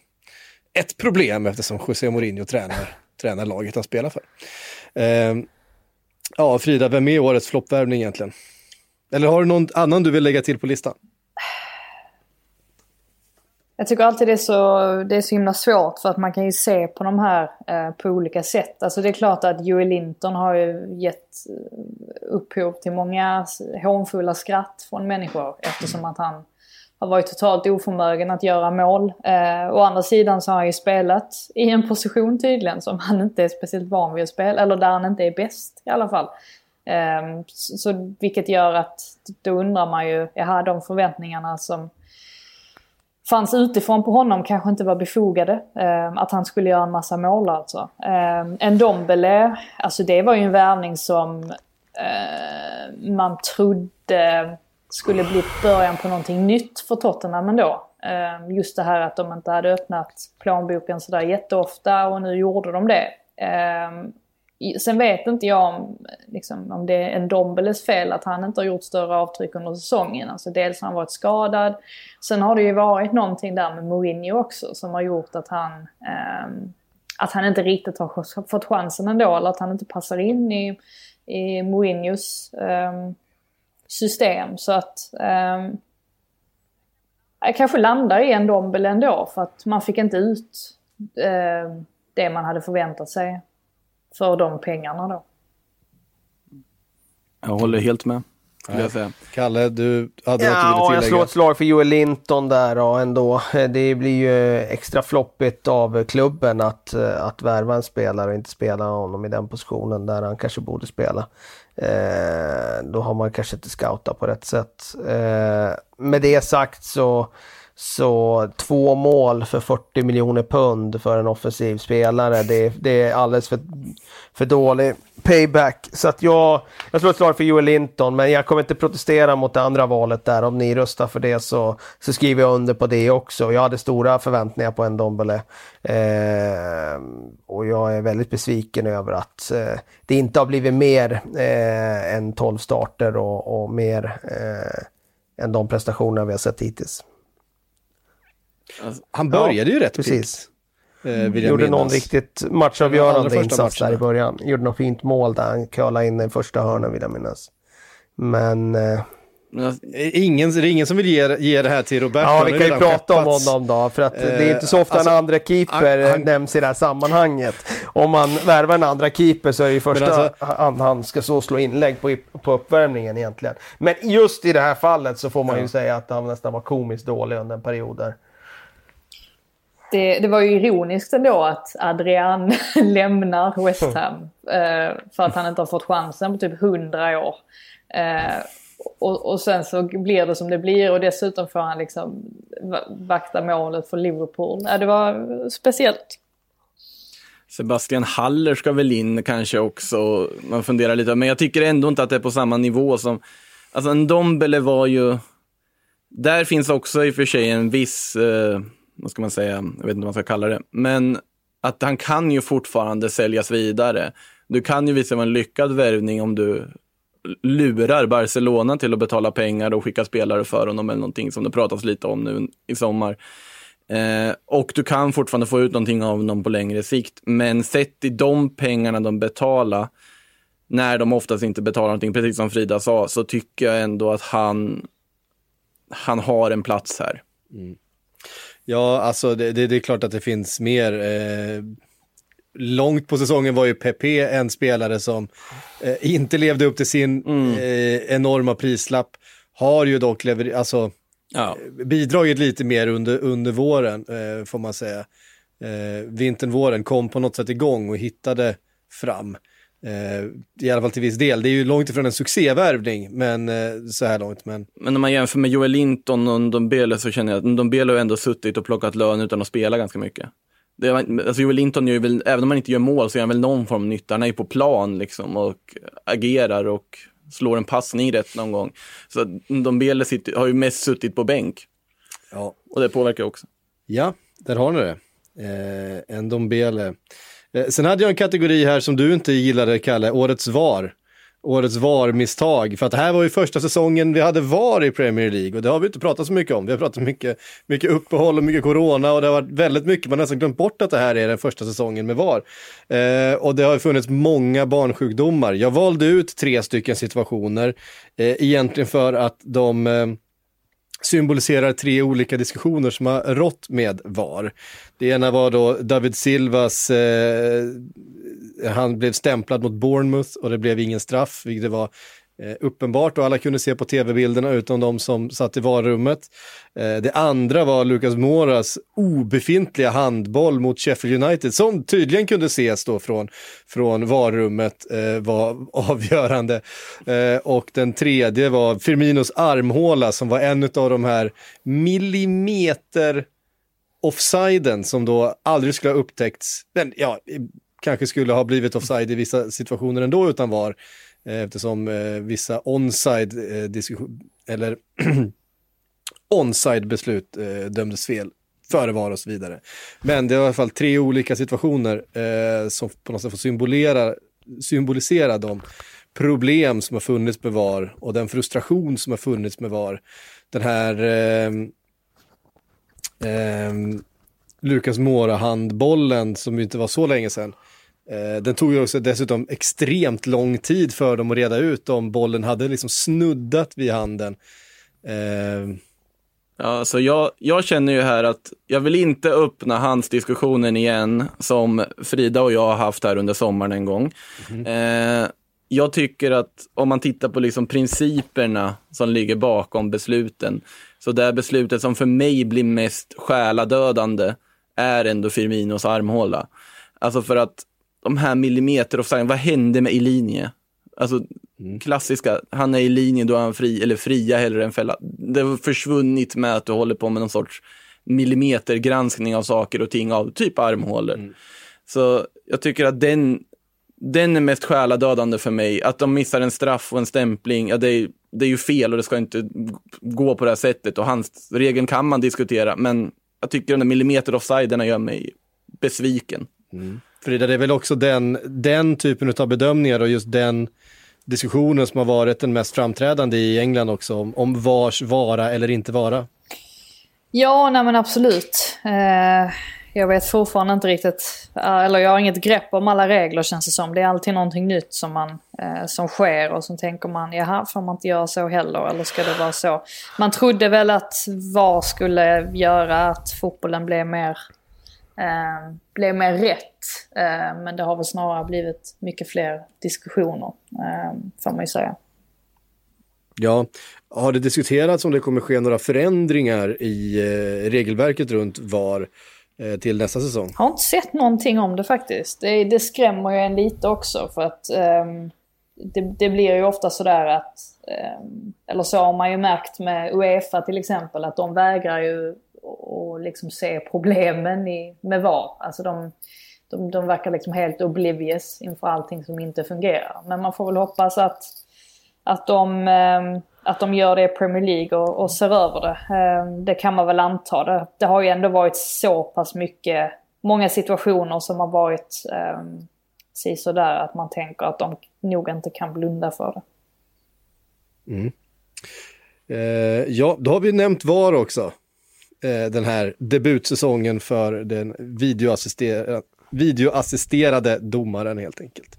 ett problem eftersom José Mourinho tränar, tränar laget han spelar för. Ja, Frida, vem är årets floppvärvning egentligen? Eller har du någon annan du vill lägga till på listan? Jag tycker alltid det är, så, det är så himla svårt för att man kan ju se på de här eh, på olika sätt. Alltså det är klart att Joel Linton har ju gett eh, upphov till många hånfulla skratt från människor eftersom att han har varit totalt oförmögen att göra mål. Eh, å andra sidan så har han ju spelat i en position tydligen som han inte är speciellt van vid att spela, eller där han inte är bäst i alla fall. Eh, så, vilket gör att då undrar man ju, jaha de förväntningarna som fanns utifrån på honom kanske inte var befogade. Eh, att han skulle göra en massa mål alltså. Eh, en Dombele, alltså det var ju en värvning som eh, man trodde skulle bli början på någonting nytt för Tottenham ändå. Ehm, just det här att de inte hade öppnat plånboken sådär jätteofta och nu gjorde de det. Ehm, sen vet inte jag om, liksom, om det är en Dombeles fel att han inte har gjort större avtryck under säsongen. Alltså dels har han varit skadad. Sen har det ju varit någonting där med Mourinho också som har gjort att han, eh, att han inte riktigt har fått chansen ändå. Eller att han inte passar in i, i Mourinhos eh, system. Så att eh, jag kanske landar i en Dombele ändå för att man fick inte ut eh, det man hade förväntat sig för de pengarna då. Jag håller helt med. Säga. Kalle, du hade ja, något du ville tillägga? jag slår ett slag för Joel Linton där och ändå. Det blir ju extra floppigt av klubben att, att värva en spelare och inte spela honom i den positionen där han kanske borde spela. Eh, då har man kanske inte scoutat på rätt sätt. Eh, med det sagt så så två mål för 40 miljoner pund för en offensiv spelare, det, det är alldeles för, för dålig payback. Så att jag, jag slår ett slag för Joel Linton, men jag kommer inte protestera mot det andra valet där. Om ni röstar för det så, så skriver jag under på det också. Jag hade stora förväntningar på en Dombele. Eh, och jag är väldigt besviken över att eh, det inte har blivit mer eh, än 12 starter och, och mer eh, än de prestationer vi har sett hittills. Alltså, han började ja, ju rätt precis. Eh, Gjorde någon riktigt matchavgörande insats där i början. Gjorde något fint mål där han curlade in den första hörnan vill jag minnas. Men... Eh, Ingen, det är ingen som vill ge, ge det här till Roberto. Ja, vi kan ju prata om honom då. För att eh, det är inte så ofta alltså, en andra keeper han, nämns i det här sammanhanget. Om man värvar en andra keeper så är det ju första alltså, han, han ska så slå inlägg på, på uppvärmningen egentligen. Men just i det här fallet så får man ja. ju säga att han nästan var komiskt dålig under en period där det, det var ju ironiskt ändå att Adrian lämnar West mm. Ham eh, för att han inte har fått chansen på typ 100 år. Eh, och, och, sen så blir det som det blir och dessutom får han liksom vakta målet för Liverpool. Ja, det var speciellt. Sebastian Haller ska väl in kanske också. Man funderar lite, men jag tycker ändå inte att det är på samma nivå som... Alltså en Dombele var ju... Där finns också i och för sig en viss... Eh vad ska man säga, jag vet inte vad man ska kalla det, men att han kan ju fortfarande säljas vidare. Du kan ju visa en lyckad värvning om du lurar Barcelona till att betala pengar och skicka spelare för honom eller någonting som det pratas lite om nu i sommar. Eh, och du kan fortfarande få ut någonting av honom på längre sikt. Men sett i de pengarna de betalar, när de oftast inte betalar någonting, precis som Frida sa, så tycker jag ändå att han, han har en plats här. Mm. Ja, alltså det, det, det, är klart att det finns mer. Eh, långt på säsongen var ju Pepe en spelare som eh, inte levde upp till sin mm. eh, enorma prislapp. Har ju dock lever, alltså, ja. Eh, bidragit lite mer under, under våren, eh, får man säga. Eh, vintern, våren kom på något sätt igång och hittade fram. Eh, I alla fall till viss del. Det är ju långt ifrån en succévärvning men, eh, så här långt. Men... men om man jämför med Joel Linton och Ndombele så känner jag att Ndombele har ändå suttit och plockat lön utan att spela ganska mycket. Det alltså Joel Linton gör väl, även om han inte gör mål så gör han väl någon form av nytta. Han är ju på plan liksom och agerar och slår en passning rätt någon gång. Så Ndombele sitter, har ju mest suttit på bänk. Ja. Och det påverkar också. Ja, där har ni det. Eh, Ndombele. Eh, sen hade jag en kategori här som du inte gillade, Kalle, Årets VAR. Årets VAR-misstag. För att det här var ju första säsongen vi hade VAR i Premier League och det har vi inte pratat så mycket om. Vi har pratat mycket, mycket uppehåll och mycket corona och det har varit väldigt mycket, man har nästan glömt bort att det här är den första säsongen med VAR. Eh, och det har funnits många barnsjukdomar. Jag valde ut tre stycken situationer, eh, egentligen för att de eh, symboliserar tre olika diskussioner som har rått med VAR. Det ena var då David Silvas, eh, han blev stämplad mot Bournemouth och det blev ingen straff, vilket det var Eh, uppenbart och alla kunde se på tv-bilderna utom de som satt i varummet. Eh, det andra var Lucas Moras obefintliga handboll mot Sheffield United som tydligen kunde ses då från, från varummet eh, var avgörande. Eh, och den tredje var Firminos armhåla som var en av de här millimeter offsiden som då aldrig skulle ha upptäckts. Men ja, kanske skulle ha blivit offside i vissa situationer ändå utan var. Eh, eftersom eh, vissa onside eh, eller onside beslut eh, dömdes fel före VAR och så vidare. Men det är i alla fall tre olika situationer eh, som på något sätt får symbolera symbolisera de problem som har funnits med VAR och den frustration som har funnits med VAR. Den här eh, eh, Lukas Mora-handbollen som inte var så länge sedan. Eh, den tog ju också dessutom extremt lång tid för dem att reda ut om bollen hade liksom snuddat vid handen. Eh, Ja, så jag, jag känner ju här att jag vill inte öppna handsdiskussionen igen som Frida och jag har haft här under sommaren en gång. Eh, jag tycker att om man tittar på liksom principerna som ligger bakom besluten, så det beslutet som för mig blir mest själadödande är ändå Firminos armhåla. Alltså för att de här millimeter offside, vad hände med i linje? Alltså klassiska, han är i linje, då är han fri, eller fria hellre än fälla. Det har försvunnit med att du håller på med någon sorts millimetergranskning av saker och ting av typ armhålor. Så jag tycker att den, den är mest själadödande för mig. Att de missar en straff och en stämpling, ja, det, är, det är ju fel och det ska inte gå på det här sättet. Och hans regeln kan man diskutera, men jag tycker den där millimeter offsiderna gör mig besviken. Frida, det är väl också den, den typen av bedömningar och just den diskussionen som har varit den mest framträdande i England också, om, om vars vara eller inte vara. Ja, nej men absolut. Eh, jag vet fortfarande inte riktigt, eh, eller jag har inget grepp om alla regler känns det som. Det är alltid någonting nytt som, man, eh, som sker och så tänker man, jaha, får man inte göra så heller, eller ska det vara så? Man trodde väl att VAR skulle göra att fotbollen blev mer, eh, blev mer rätt. Eh, men det har väl snarare blivit mycket fler diskussioner, eh, får man ju säga. Ja, har det diskuterats om det kommer ske några förändringar i eh, regelverket runt VAR eh, till nästa säsong? har inte sett någonting om det faktiskt. Det, det skrämmer ju en lite också för att ehm, det, det blir ju ofta sådär att, ehm, eller så har man ju märkt med Uefa till exempel, att de vägrar ju och liksom se problemen i, med VAR. Alltså de, de, de verkar liksom helt oblivious inför allting som inte fungerar. Men man får väl hoppas att, att, de, ehm, att de gör det i Premier League och, och ser över det. Ehm, det kan man väl anta. Det, det har ju ändå varit så pass mycket, många situationer som har varit ehm, um, sådär att man tänker att de nog inte kan blunda för det. Mm. Eh, ja, då har vi nämnt VAR också. Eh, den här debutsäsongen för den videoassister- videoassisterade domaren helt enkelt.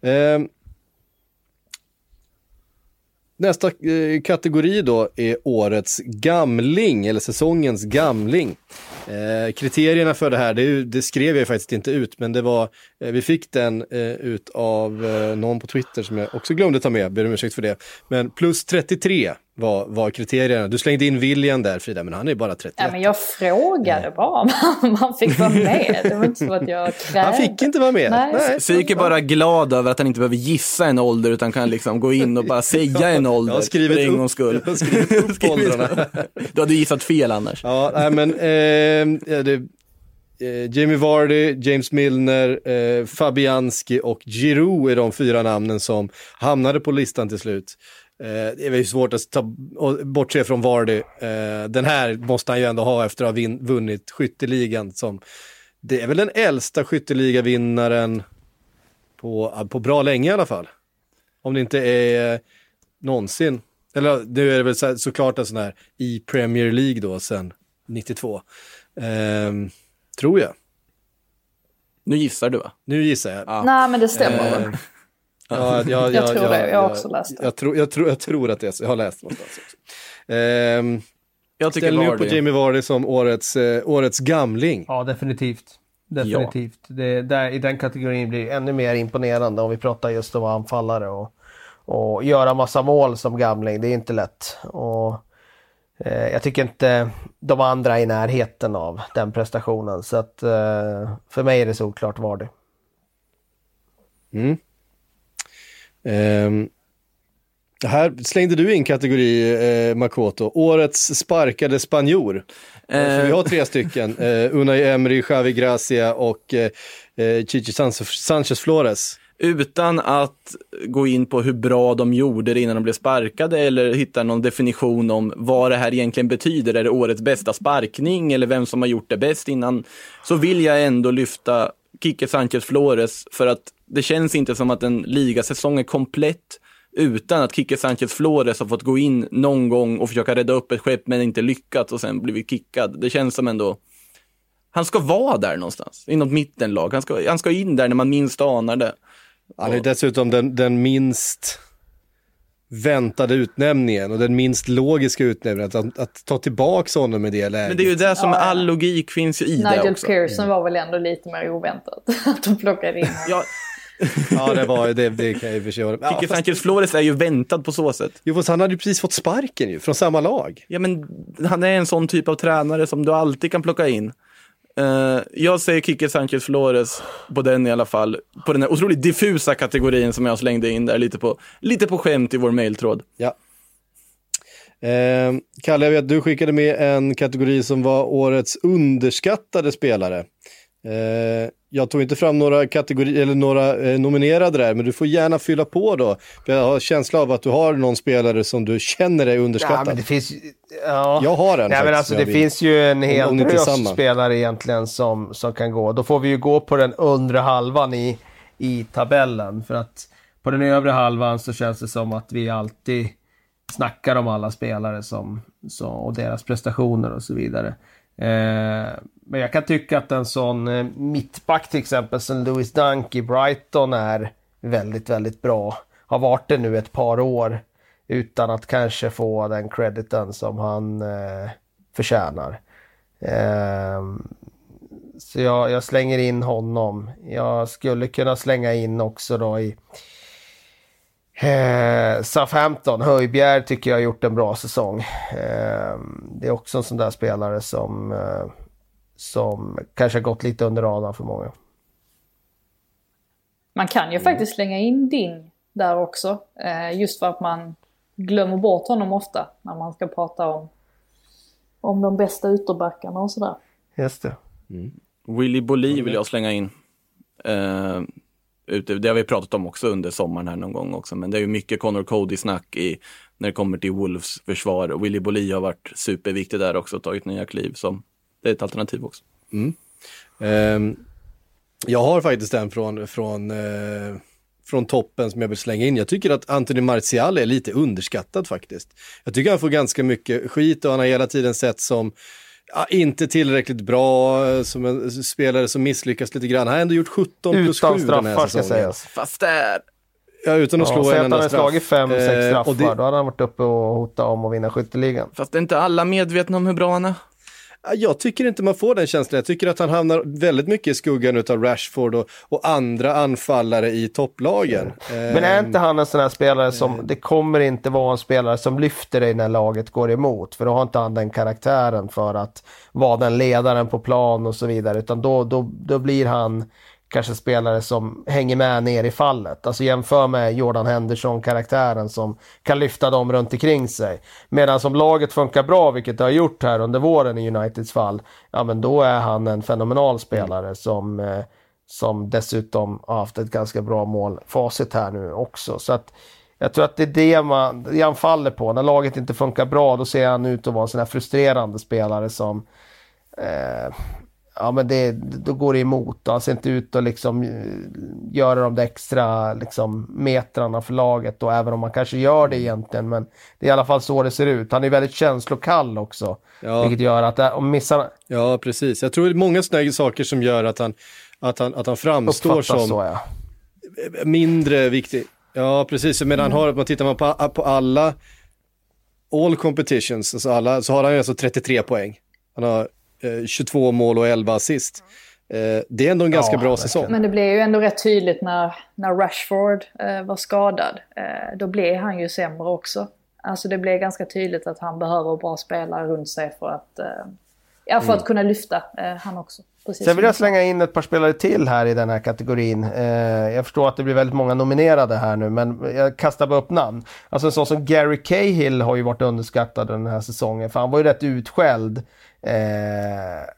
Eh, nästa eh, kategori då är årets gamling, eller säsongens gamling. Eh, kriterierna för det här, det, det skrev jag faktiskt inte ut, men det var, eh, vi fick den eh, ut av eh, någon på Twitter som jag också glömde ta med, ber om ursäkt för det. Men plus 33 var, var kriterierna. Du slängde in William där Frida, men han är bara 31. Ja, men jag frågade bara om man fick vara med. Det var inte så att jag krävde. Han fick inte vara med. Nej. Psyk är bara glad över att han inte behöver gissa en ålder utan kan liksom gå in och bara säga en ålder Jag har skrivit för en upp- gångs skull. jag har skrivit upp åldrarna. Du hade gissat fel annars. Ja, nej men eh, det, eh, Jamie Vardy, James Milner, eh, Fabianski och Giroud är de fyra namnen som hamnade på listan till slut. Eh, det är väl svårt att ta, och bortse från Vardy. Eh, den här måste han ju ändå ha efter att ha vin, vunnit skytteligan som det är väl den äldsta skytteligavinnaren på, på bra länge i alla fall. Om det inte är eh, någonsin. Eller nu är det väl så, såklart en sån här i Premier League då sen 92. Ehm, tror jag. Nu gissar du va? Nu gissar jag. Ja. Nej, men det stämmer Eh, väl. Ja, ja, Jag tror det, jag har också läst det. Jag tror, jag, tror, jag tror att det är så, jag har läst någonstans också. Ehm, Jag tycker ställer ni upp på. Jamie Vardy som årets, eh, årets gamling? Ja, definitivt. Definitivt. Det, där, I den kategorin blir det ännu mer imponerande om vi pratar just om anfallare och, och göra massa mål som gamling. Det är inte lätt. Och, eh, jag tycker inte de andra är i närheten av den prestationen. Så att eh, för mig är det såklart Vardy. Mm. Ehm, här slängde du in kategori, eh, Makoto, årets sparkade spanjor. Eh, vi har tre stycken, eh, Unai Emery, Xavi Gracia och eh, eh, Chichi Sanchez- Sanchez Flores. Utan att gå in på hur bra de gjorde det innan de blev sparkade eller hitta någon definition om vad det här egentligen betyder. Är det årets bästa sparkning eller vem som har gjort det bäst innan? Så vill jag ändå lyfta Kike Sanchez Flores för att det känns inte som att en ligasäsong är komplett utan att Kike Sanchez Flores har fått gå in någon gång och försöka rädda upp ett skepp men inte lyckats och sen blivit kickad. Det känns som ändå, han ska vara där någonstans, i något mittenlag. Han ska, han ska in där när man minst anar det. Han är dessutom den, den minst väntade utnämningen och den minst logiska utnämningen. Att, att ta tillbaka honom i det läget. Men det är ju det som Ja, ja. all logik finns i det Nigel också. Pearson var väl ändå lite mer oväntat. Att de plockade in honom. Ja, Ja, det var det, det kan jag i och för sig ja, Kike Sanchez Flores är ju väntad på så sätt. jo, fast han hade ju precis fått sparken ju, från samma lag. Ja, men han är en sån typ av tränare som du alltid kan plocka in. Eh, jag säger Kike Sanchez Flores på den i alla fall. På den här otroligt diffusa kategorin som jag slängde in där lite på, lite på skämt i vår mejltråd. Ja. Eh, Kalle, jag vet du skickade med en kategori som var årets underskattade spelare. Eh, jag tog inte fram några kategorier eller några eh, nominerade där, men du får gärna fylla på då. För jag har känsla av att du har någon spelare som du känner är Ja, underskattad. men det finns ja. Jag har en Nej, men faktiskt, alltså, jag det vill- finns ju en hel drös spelare egentligen som, som kan gå. Då får vi ju gå på den undre halvan i, i tabellen. För att på den övre halvan så känns det som att vi alltid snackar om alla spelare som, som, och deras prestationer och så vidare. Eh, men jag kan tycka att en sån eh, mittback till exempel som Louis Dunk i Brighton är väldigt, väldigt bra. Har varit det nu ett par år utan att kanske få den crediten som han eh, förtjänar. Eh, så jag, jag slänger in honom. Jag skulle kunna slänga in också då i eh, Southampton. Höjbjerg tycker jag har gjort en bra säsong. Ehm, det är också en sån där spelare som, eh, som kanske har gått lite under radarn för många. Man kan ju faktiskt slänga in Ding där också. Eh, just för att man glömmer bort honom ofta när man ska prata om, om de bästa ytterbackarna och sådär. Just det. Willy Bolli vill jag slänga in. Ute, det har vi pratat om också under sommaren här någon gång också, men det är ju mycket Connor Cody-snack i, när det kommer till Wolves försvar. Och Willy Bolli har varit superviktig där också, och tagit nya kliv. Som, det är ett alternativ också. Mm. Ehm, jag har faktiskt en från, från, uh från toppen som jag vill slänga in. Jag tycker att Anthony Martial är lite underskattad faktiskt. Jag tycker han får ganska mycket skit och han har hela tiden sett som ja, inte tillräckligt bra, som en spelare som misslyckas lite grann. Han har ändå gjort 17 plus 7 Utan den här straffar ska säsongen. sägas. Fast där, Ja, utan att Ja, slå säg en att han enda hade straff. slagit fem, sex Eh, straffar, och det- då hade han varit uppe och hotat om att vinna skytteligan. fast är inte alla medvetna om hur bra han är? Ja, Jag tycker inte man får den känslan. Jag tycker att han hamnar väldigt mycket i skuggan av Rashford och, och andra anfallare i topplagen. Men är inte han en sån här spelare som, det kommer inte vara en spelare som lyfter dig när laget går emot. För då har inte han den karaktären för att vara den ledaren på plan och så vidare. Utan då, då, då blir han kanske spelare som hänger med ner i fallet. Alltså jämför med Jordan Henderson-karaktären som kan lyfta dem runt omkring sig. Medan som laget funkar bra, vilket det har gjort här under våren i Uniteds fall, ja men då är han en fenomenal spelare som eh, som dessutom har haft ett ganska bra målfacit här nu också. Så att jag tror att det är det, man, det han faller på. När laget inte funkar bra, då ser han ut att vara en sån här frustrerande spelare som eh, Ja men det, då går det emot. Han ser inte ut att liksom eh, göra de där extra liksom, metrarna för laget. Och även om man kanske gör det egentligen. Men det är i alla fall så det ser ut. Han är väldigt känslokall också. Ja. Vilket gör att eh, om missar Ja, precis. Jag tror det är många sådana saker som gör att han, att han, att han framstår uppfattas som så ja. mindre viktig. Ja, precis. Men han har, man tittar man på, på alla all competitions, alltså alla, så har han ju alltså 33 poäng. Han har 22 mål och 11 assist. Eh, det är ändå en ganska Ja, bra säsong. Men det blev ju ändå rätt tydligt när, när Rashford eh, var skadad. Eh, då blev han ju sämre också. Alltså det blev ganska tydligt att han behöver bra spelare runt sig för att, eh, ja, för att kunna lyfta eh, han också. Precis Sen vill jag slänga in ett par spelare till här i den här kategorin. Eh, jag förstår att det blir väldigt många nominerade här nu, men jag kastar bara upp namn. Alltså en sån som Gary Cahill har ju varit underskattad den här säsongen, för han var ju rätt utskälld. Eh,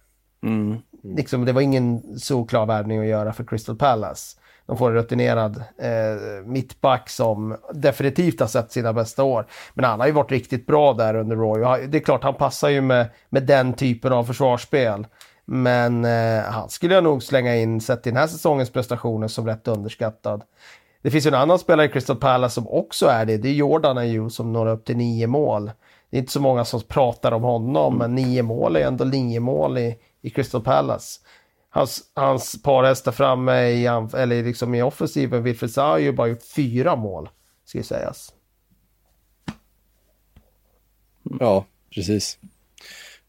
Mm. liksom, det var ingen solklar värvning att göra för Crystal Palace. De får en rutinerad eh, mittback som definitivt har sett sina bästa år. Men han har ju varit riktigt bra där under Roy. Det är klart, han passar ju med, med den typen av försvarsspel. Men eh, han skulle jag nog slänga in, sett till den här säsongens prestationer, som rätt underskattad. Det finns ju en annan spelare i Crystal Palace som också är det. Det är Jordan Ayew som når upp till nio mål. Det är inte så många som pratar om honom, men nio mål är ändå nio mål i, i Crystal Palace. Hans, hans parhästar framme i, eller liksom i offensiven, Wilfried Zaha har ju bara gjort fyra mål, ska ju sägas. Ja, precis.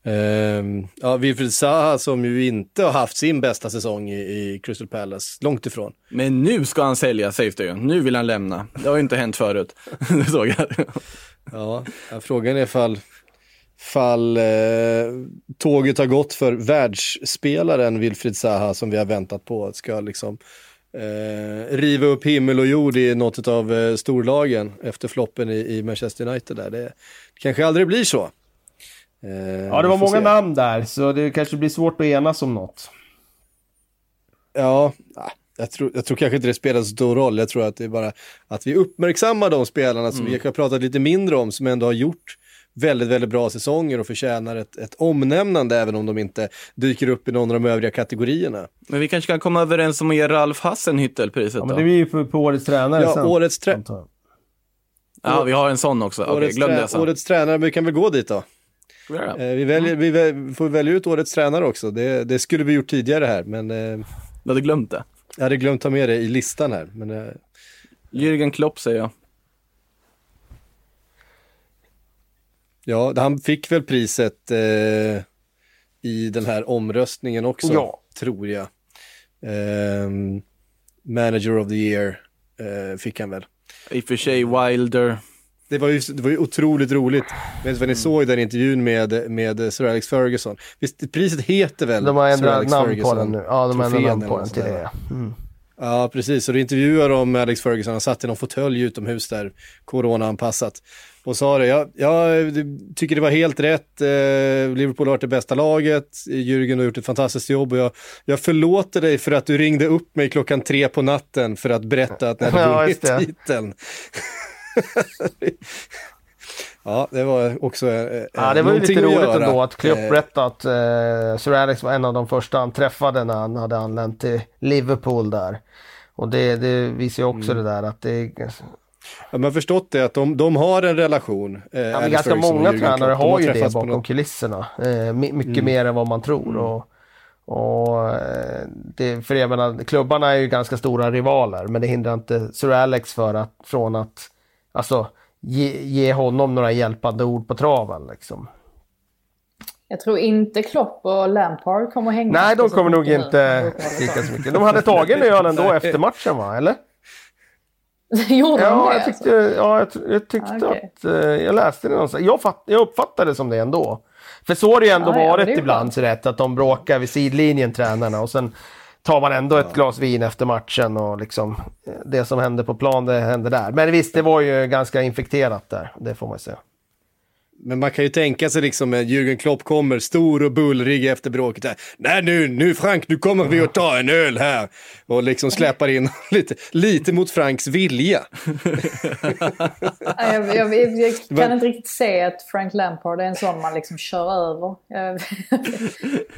Um, ja, Wilfried Zaha som ju inte har haft sin bästa säsong i, i Crystal Palace, långt ifrån. Men nu ska han sälja, sägs det ju. Nu vill han lämna. Det har ju inte hänt förut. det såg jag. Ja, frågan är ifall fall eh, tåget har gått för världsspelaren Wilfried Zaha som vi har väntat på ska liksom eh, riva upp himmel och jord i något av eh, storlagen efter floppen i, i Manchester United. Där. Det, det kanske aldrig blir så. Eh, ja, det var många se. namn där, så det kanske blir svårt att enas om något. Ja, jag tror, jag tror kanske inte det spelar så stor roll. Jag tror att det är bara att vi uppmärksammar de spelarna som mm. vi har pratat lite mindre om, som ändå har gjort väldigt, väldigt bra säsonger och förtjänar ett, ett omnämnande även om de inte dyker upp i någon av de övriga kategorierna. Men vi kanske kan komma överens om att ge Ralf Hassenhüttel priset ja, men det blir ju på, på årets tränare ja, sen. Årets tränare. Ja, vi har en sån också. Okej, okay, glöm det sen. Årets tränare, vi kan väl gå dit då. Ja. Eh, vi, väljer, vi väl, får välja ut årets tränare också. Det, det skulle vi gjort tidigare här, men... Eh, du hade glömt det? Jag hade glömt ta med det i listan här. Men, eh... Jürgen Klopp säger jag. Ja, han fick väl priset eh, i den här omröstningen också, ja. tror jag. Eh, Manager of the year eh, fick han väl. I och för sig Wilder. Det var ju, det var ju otroligt roligt. Vet vad ni mm. såg den intervjun med, med Sir Alex Ferguson? Visst, priset heter väl De har ändrat namn Ferguson, på den nu. Ja, de har ändrat namn på den till det. Mm. Ja, precis. Och då intervjuar de Alex Ferguson. Han satt i någon fåtölj utomhus där, corona-anpassat. Och sa det, jag, jag tycker det var helt rätt. Eh, Liverpool har varit det bästa laget. Jürgen har gjort ett fantastiskt jobb och jag, jag förlåter dig för att du ringde upp mig klockan tre på natten för att berätta att ni hade vunnit ja, titeln. Ja, det var också eh, Ja, det var ju lite roligt ändå att Klopp berättade att eh, Sir Alex var en av de första han träffade när han hade anlänt till Liverpool där. Och det, det visar ju också mm. det där att det Ja, man har förstått det att de, de har en relation. Eh, ja, men ganska många tränare har, har ju det bakom något... kulisserna. Eh, mycket mm. mer än vad man tror. Mm. Och, och eh, det, för jag menar, klubbarna är ju ganska stora rivaler men det hindrar inte Sir Alex för att, från att alltså, ge, ge honom några hjälpande ord på traven. Liksom. Jag tror inte Klopp och Lampard kommer hänga. Nej, de kommer nog inte lika så mycket. De hade tagit en öl ändå efter matchen va, eller? Gjorde ja, de det? Jag tyckte, ja, jag, jag tyckte ah, okay. att... Uh, jag läste det någonstans. Jag, fatt, jag uppfattade det som det ändå. För så har det ju ändå ah, varit ja, ibland, så rätt, att de bråkar vid sidlinjen, tränarna, och sen tar man ändå ett glas vin efter matchen och liksom det som hände på plan, det hände där. Men visst, det var ju ganska infekterat där, det får man säga. Men man kan ju tänka sig liksom att Jürgen Klopp kommer stor och bullrig efter bråket. Här. Nej nu, nu Frank, nu kommer vi att ta en öl här. Och liksom släpar in lite, lite mot Franks vilja. jag, jag, jag, kan inte riktigt se att Frank Lampard är en sån man liksom kör över. Jag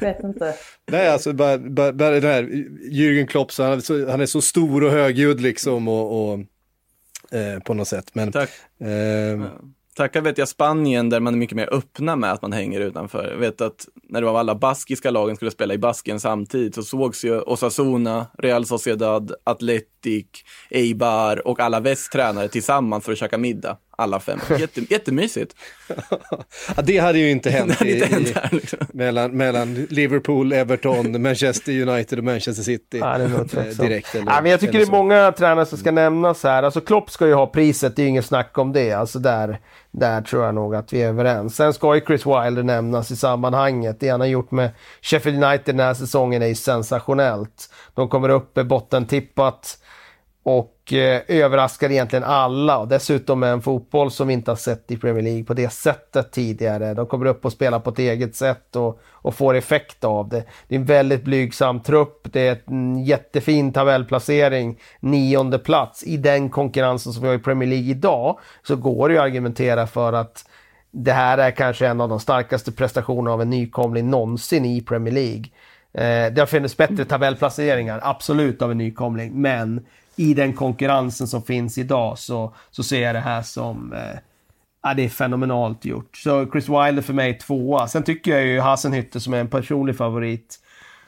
vet inte. Nej, alltså bara, bara, bara den här Jürgen Klopp, så han, är så, han är så stor och högljudd liksom och, och eh, på något sätt. Men, Tack. Eh, Tackar vet jag Spanien där man är mycket mer öppna med att man hänger utanför. Jag vet att när det var alla baskiska lagen skulle spela i Baskien samtidigt så sågs ju Osasuna, Real Sociedad, Atletic, Eibar och alla västtränare tillsammans för att käka middag. Alla fem. Jätte, jättemysigt. ja, det hade ju inte hänt, i, inte hänt här, liksom. mellan, mellan Liverpool, Everton, Manchester United och Manchester City. Ja, det är direkt. Eller, ja, men jag tycker det är många tränare som ska nämnas här. Alltså Klopp ska ju ha priset, det är inget snack om det. Alltså där, där tror jag nog att vi är överens. Sen ska ju Chris Wilder nämnas i sammanhanget. Det han har gjort med Sheffield United den här säsongen är ju sensationellt. De kommer upp bottentippat och eh, överraskar egentligen alla. Och dessutom med en fotboll som vi inte har sett i Premier League på det sättet tidigare. De kommer upp och spelar på ett eget sätt och, och får effekt av det. Det är en väldigt blygsam trupp. Det är en jättefin tabellplacering. Nionde plats. I den konkurrensen som vi har i Premier League idag så går det ju att argumentera för att det här är kanske en av de starkaste prestationerna av en nykomling någonsin i Premier League. Eh, det har funnits bättre tabellplaceringar, absolut, av en nykomling. Men i den konkurrensen som finns idag så, så ser jag det här som eh, Ja, det är fenomenalt gjort. Så Chris Wilder för mig tvåa. Sen tycker jag ju Hasenhütte som är en personlig favorit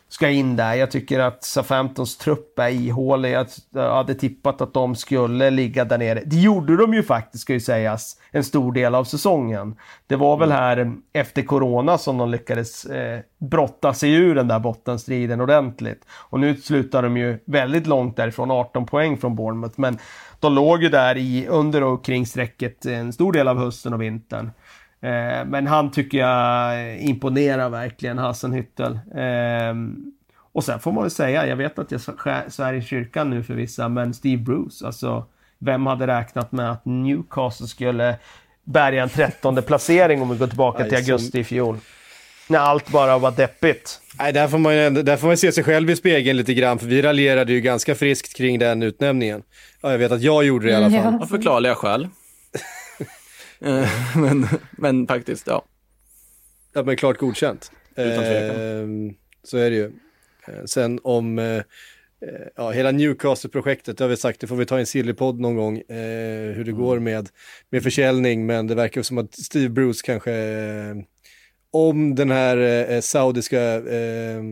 ska in där. Jag tycker att Southamptons trupp är ihålig. Jag hade tippat att de skulle ligga där nere. Det gjorde de ju faktiskt, ska ju sägas, en stor del av säsongen. Det var väl här efter Corona som de lyckades eh, brotta sig ur den där bottenstriden ordentligt. Och nu slutar de ju väldigt långt därifrån, 18 poäng från Bournemouth. Men de låg ju där i, under och kring strecket en stor del av hösten och vintern. Eh, men han tycker jag imponerar verkligen, Hassenhüttel. Eh, och sen får man väl säga, jag vet att jag svär i kyrkan nu för vissa, men Steve Bruce, alltså vem hade räknat med att Newcastle skulle bärga en trettonde placering om vi går tillbaka till augusti i fjol? När allt bara var deppigt. Nej, där får, man ändå, där får man se sig själv i spegeln lite grann, för vi raljerade ju ganska friskt kring den utnämningen. Ja, jag vet att jag gjorde det i alla fall. Av förklarliga skäl. Eh, men, men faktiskt, ja. Ja, men klart godkänt. Utan tvekan. Eh, så är det ju. Eh, sen om eh, ja, hela Newcastle-projektet, det har vi sagt, det får vi ta i en sillypodd någon gång, eh, hur det Mm. går med, med försäljning, men det verkar som att Steve Bruce kanske, eh, om den här eh, saudiska eh,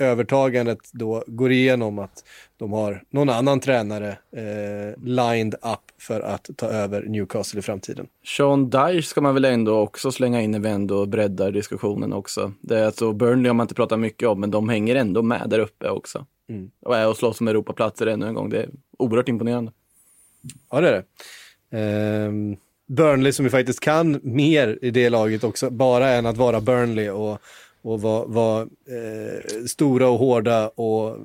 övertagandet då går igenom att de har någon annan tränare eh, lined up för att ta över Newcastle i framtiden. Sean Dyche ska man väl ändå också slänga in när vi ändå breddar diskussionen också. Det är alltså Burnley har man inte pratat mycket om, men de hänger ändå med där uppe också. Mm. Och är och slåss om Europaplatser ännu en gång. Det är oerhört imponerande. Ja, det är det. Ehm, Burnley som ju faktiskt kan mer i det laget också, bara än att vara Burnley och, och vara vara, eh, stora och hårda och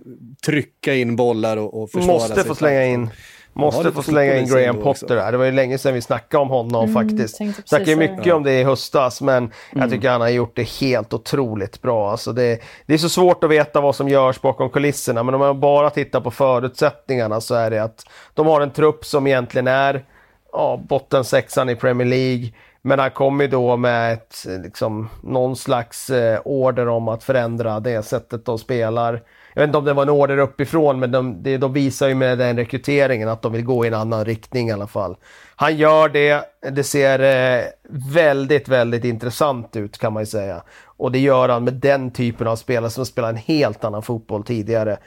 trycka in bollar och, och försvara Måste sig. få slänga in Ja, Måste få slänga in Graham. Potter där. Det var ju länge sedan vi snackade om honom Mm, faktiskt. Snackade ju mycket det. om det i höstas, men jag tycker han har gjort det helt otroligt bra. Alltså det, det är så svårt att veta vad som görs bakom kulisserna, men om man bara tittar på förutsättningarna så är det att de har en trupp som egentligen är ja, bottensexan i Premier League. Men han kom ju då med ett, liksom, någon slags eh, order om att förändra det sättet de spelar. Jag vet inte om det var en order uppifrån, men de, de, de visar ju med den rekryteringen att de vill gå i en annan riktning i alla fall. Han gör det. Det ser eh, väldigt, väldigt intressant ut kan man ju säga. Och det gör han med den typen av spelare som spelar en helt annan fotboll tidigare.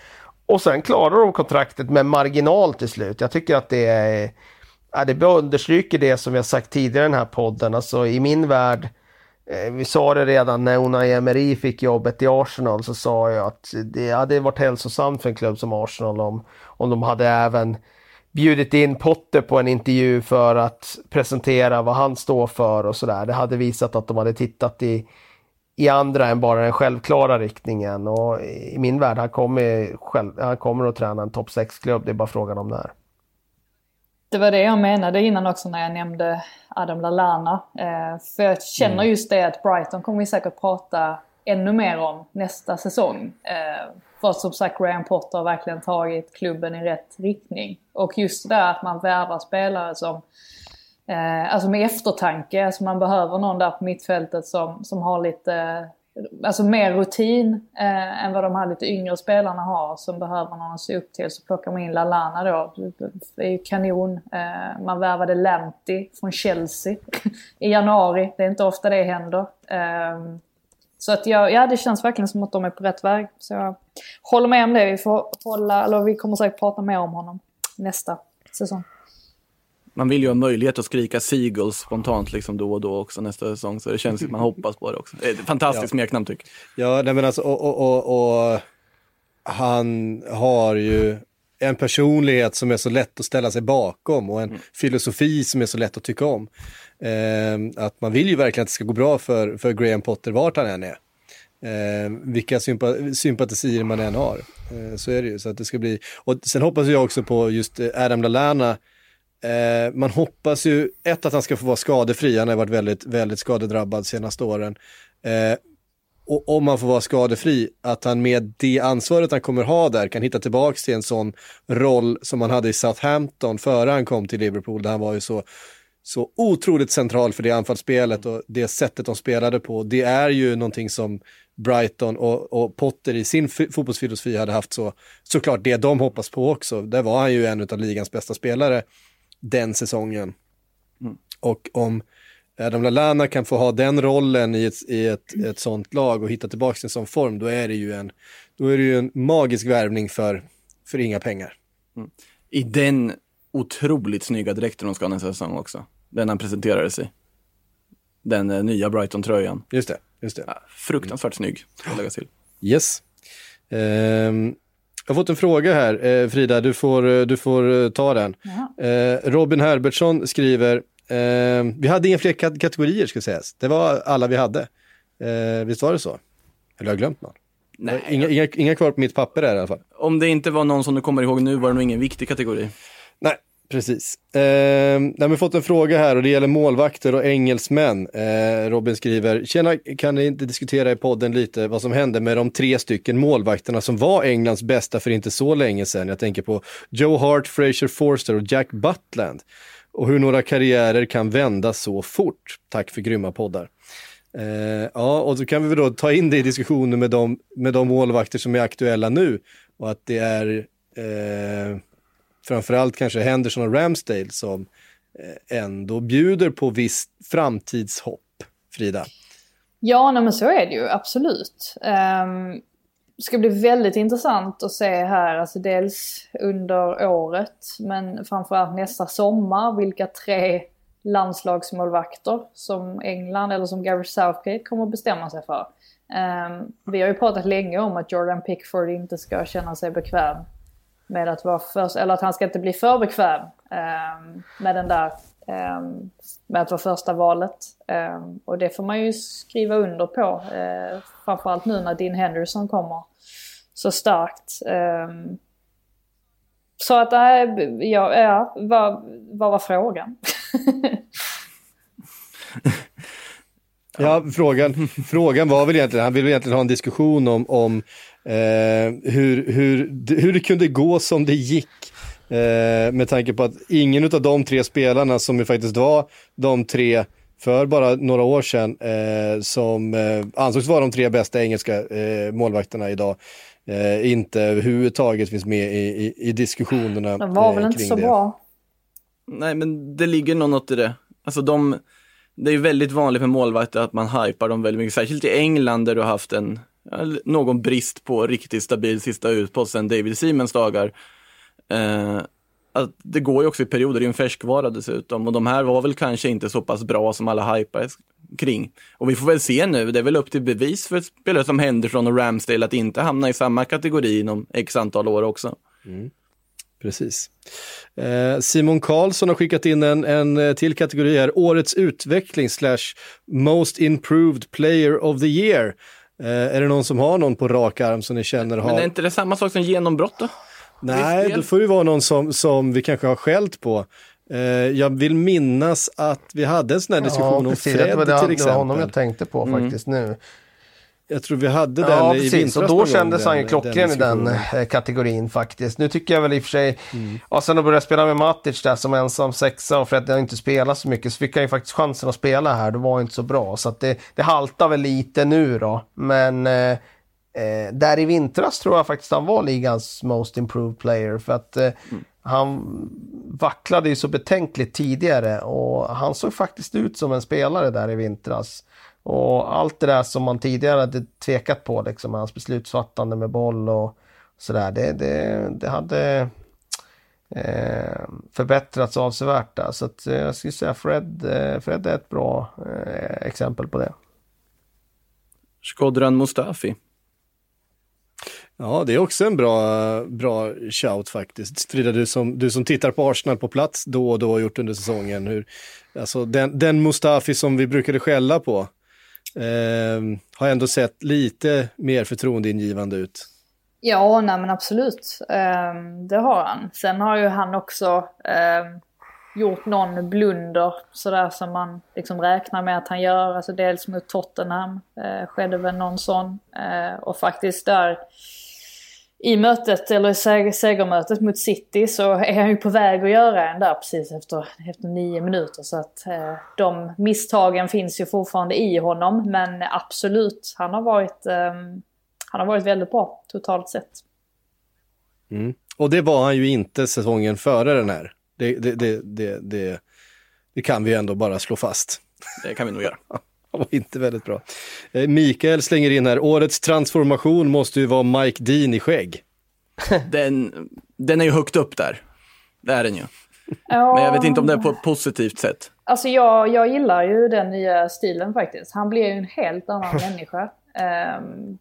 Och sen klarar de kontraktet med marginal till slut. Jag tycker att det är Ja, det understryker det som jag sagt tidigare i den här podden. Alltså i min värld, eh, vi sa det redan när Unai Emery fick jobbet i Arsenal, så sa jag att det hade varit hälsosamt för en klubb som Arsenal om, om de hade även bjudit in Potter på en intervju för att presentera vad han står för och sådär. Det hade visat att de hade tittat i, i andra än bara den självklara riktningen. Och i min värld, han kommer, själv, han kommer att träna en topp 6-klubb. Det är bara frågan om när. Det var det jag menade innan också när jag nämnde Adam Lallana. Eh, för jag känner just det att Brighton kommer vi säkert prata ännu mer om nästa säsong. Eh, för att som sagt Graham Potter har verkligen tagit klubben i rätt riktning. Och just det där att man värvar spelare som Eh, alltså med eftertanke, alltså man behöver någon där på mittfältet som, som har lite, alltså mer rutin eh, än vad de här lite yngre spelarna har som behöver någon att se upp till. Så plockar man in Lallana då, det är ju kanon. Eh, man värvade Lemti från Chelsea i januari, det är inte ofta det händer. Eh, så att jag, ja, det känns verkligen som att de är på rätt väg. Så jag håller med om det, vi får hålla, eller vi kommer säkert prata mer om honom nästa säsong. Man vill ju ha möjlighet att skrika Seagulls spontant liksom då och då också nästa säsong. Så det känns att man hoppas på det också. Det är ett fantastiskt Ja. smeknamn tycker Ja, nej men alltså, och, och, och, och han har ju en personlighet som är så lätt att ställa sig bakom och en filosofi som är så lätt att tycka om. Eh, att man vill ju verkligen att det ska gå bra för, för Graham Potter vart han än är. Eh, vilka sympa sympatisier man än har. Eh, så är det ju. Så att det ska bli... Och sen hoppas jag också på just eh, Adam Lallana. Eh, man hoppas ju, ett att han ska få vara skadefri, han har varit väldigt, väldigt skadedrabbad senaste åren. Eh, och om han får vara skadefri, att han med det ansvaret han kommer ha där kan hitta tillbaka till en sån roll som han hade i Southampton före han kom till Liverpool, där han var ju så så otroligt central för det anfallsspelet och det sättet de spelade på. Det är ju någonting som Brighton och, och Potter i sin fotbollsfilosofi hade haft så, såklart det de hoppas på också. Där var han ju en av ligans bästa spelare den säsongen. Och om Adam Lallana kan få ha den rollen i ett, i ett, ett sånt lag och hitta tillbaka sin sån form, då är det ju en, då är det ju en magisk värvning för, för inga pengar. I den otroligt snygga dräkten de ska ha nästa säsong också. Den han presenterades i. Den eh, nya Brighton-tröjan. Just det, just det. Ja, fruktansvärt snygg, ska lägga till. Yes. Ehm, jag har fått en fråga här, eh, Frida, du får, eh, du får eh, ta den. Eh, Robin Herbertsson skriver, vi hade inga fler kat- kategorier ska sägas. Det var alla vi hade. Visst var det så? Eller har jag glömt någon? Nej, Inga, inga, inga kvar på mitt papper där i alla fall. Om det inte var någon som du kommer ihåg nu var det nog ingen viktig kategori. Precis. Eh, när vi fått en fråga här och det gäller målvakter och engelsmän. Eh, Robin skriver, tjena, kan ni inte diskutera i podden lite vad som hände med de tre stycken målvakterna som var Englands bästa för inte så länge sedan? Jag tänker på Joe Hart, Fraser Forster och Jack Butland. Och hur några karriärer kan vända så fort. Tack för grymma poddar. Eh, ja, och så kan vi väl då ta in det i diskussionen med de, med de målvakter som är aktuella nu. Och att det är eh, framförallt kanske Henderson och Ramsdale som eh, ändå bjuder på visst framtidshopp, Frida. Ja, nej, men så är det ju absolut. Um, det ska bli väldigt intressant att se här, alltså dels under året men framförallt nästa sommar vilka tre landslagsmålvakter som England eller som Gareth Southgate kommer att bestämma sig för. Um, vi har ju pratat länge om att Jordan Pickford inte ska känna sig bekväm med att vara först, eller att han ska inte bli för bekväm eh, med den där eh, med att vara första valet. Eh, och det får man ju skriva under på. eh, framförallt nu när Dean Henderson kommer så starkt. Ehm, så att, äh, ja, ja vad, vad var frågan? Ja, frågan, frågan var väl egentligen, han ville egentligen ha en diskussion om, om eh, hur, hur, hur det kunde gå som det gick. Eh, med tanke på att ingen av de tre spelarna som ju faktiskt var de tre för bara några år sedan eh, som eh, ansågs vara de tre bästa engelska eh, målvakterna idag eh, inte överhuvudtaget finns med i, i, i diskussionerna. De var eh, väl inte kring så det. bra. Nej, men det ligger nog något i det. Alltså de, det är ju väldigt vanligt med målvakter att man hypar dem väldigt mycket, särskilt i England där du har haft en, någon brist på riktigt stabil sista utpost sen David Siemens dagar. Eh, att det går ju också i perioder, det är en färskvara dessutom och de här var väl kanske inte så pass bra som alla hypar kring. Och vi får väl se nu, det är väl upp till bevis för spelare som Henderson och Ramsdale att inte hamna i samma kategori inom x antal år också. Mm. Precis. Eh, Simon Karlsson har skickat in en, en eh, till kategori här, Årets utveckling slash Most Improved Player of the Year. Eh, är det någon som har någon på rak arm som ni känner har? Men är inte det samma sak som genombrott då? Nej, då får det vara någon som, som vi kanske har skällt på. Jag vill minnas att vi hade en sån här diskussion om precis. Fred det var, det, till det var exempel. honom jag tänkte på faktiskt nu. Jag tror vi hade den Ja, i precis. vintras Och då kändes han ju klockren i den eh, kategorin faktiskt. Nu tycker jag väl i och för sig, ja, sen att börja spela med Matic där som ensam sexa och Fred har inte spelat så mycket så fick han ju faktiskt chansen att spela här. Det var inte så bra. Så att det, det haltar väl lite nu då. Men eh, eh, där i vintras tror jag faktiskt han var ligans most improved player. För att eh, han vacklade ju så betänkligt tidigare och han såg faktiskt ut som en spelare där i vintras. Och allt det där som man tidigare hade tvekat på, liksom hans beslutsfattande med boll och sådär, det, det, det hade eh, förbättrats avsevärt där. Så att, eh, jag skulle säga Fred, eh, Fred är ett bra eh, exempel på det. Skodran Mustafi. Ja, det är också en bra, bra shout faktiskt. Frida, du som, du som tittar på Arsenal på plats då och då och gjort under säsongen. Hur, alltså den, den Mustafi som vi brukade skälla på eh, har ändå sett lite mer förtroendeingivande ut. Ja, nej men absolut. Eh, det har han. Sen har ju han också eh, gjort någon blunder sådär som man liksom räknar med att han gör. Alltså dels mot Tottenham eh, skedde väl någon sån. Eh, och faktiskt där i mötet, eller i seg- segermötet mot City så är han ju på väg att göra en där precis efter, efter nio minuter. Så att eh, de misstagen finns ju fortfarande i honom. Men absolut, han har varit, eh, han har varit väldigt bra totalt sett. Och det var han ju inte säsongen före den här. Det, det, det, det, det, det kan vi ändå bara slå fast. Det kan vi nog göra. Var inte väldigt bra. Eh, Mikael slänger in här, årets transformation måste ju vara Mike Dean i skägg. Den, den är ju högt upp där. Det är den ju. Men jag vet inte om det är på ett positivt sätt. Alltså jag, jag gillar ju den nya stilen faktiskt. Han blir ju en helt annan människa ehm,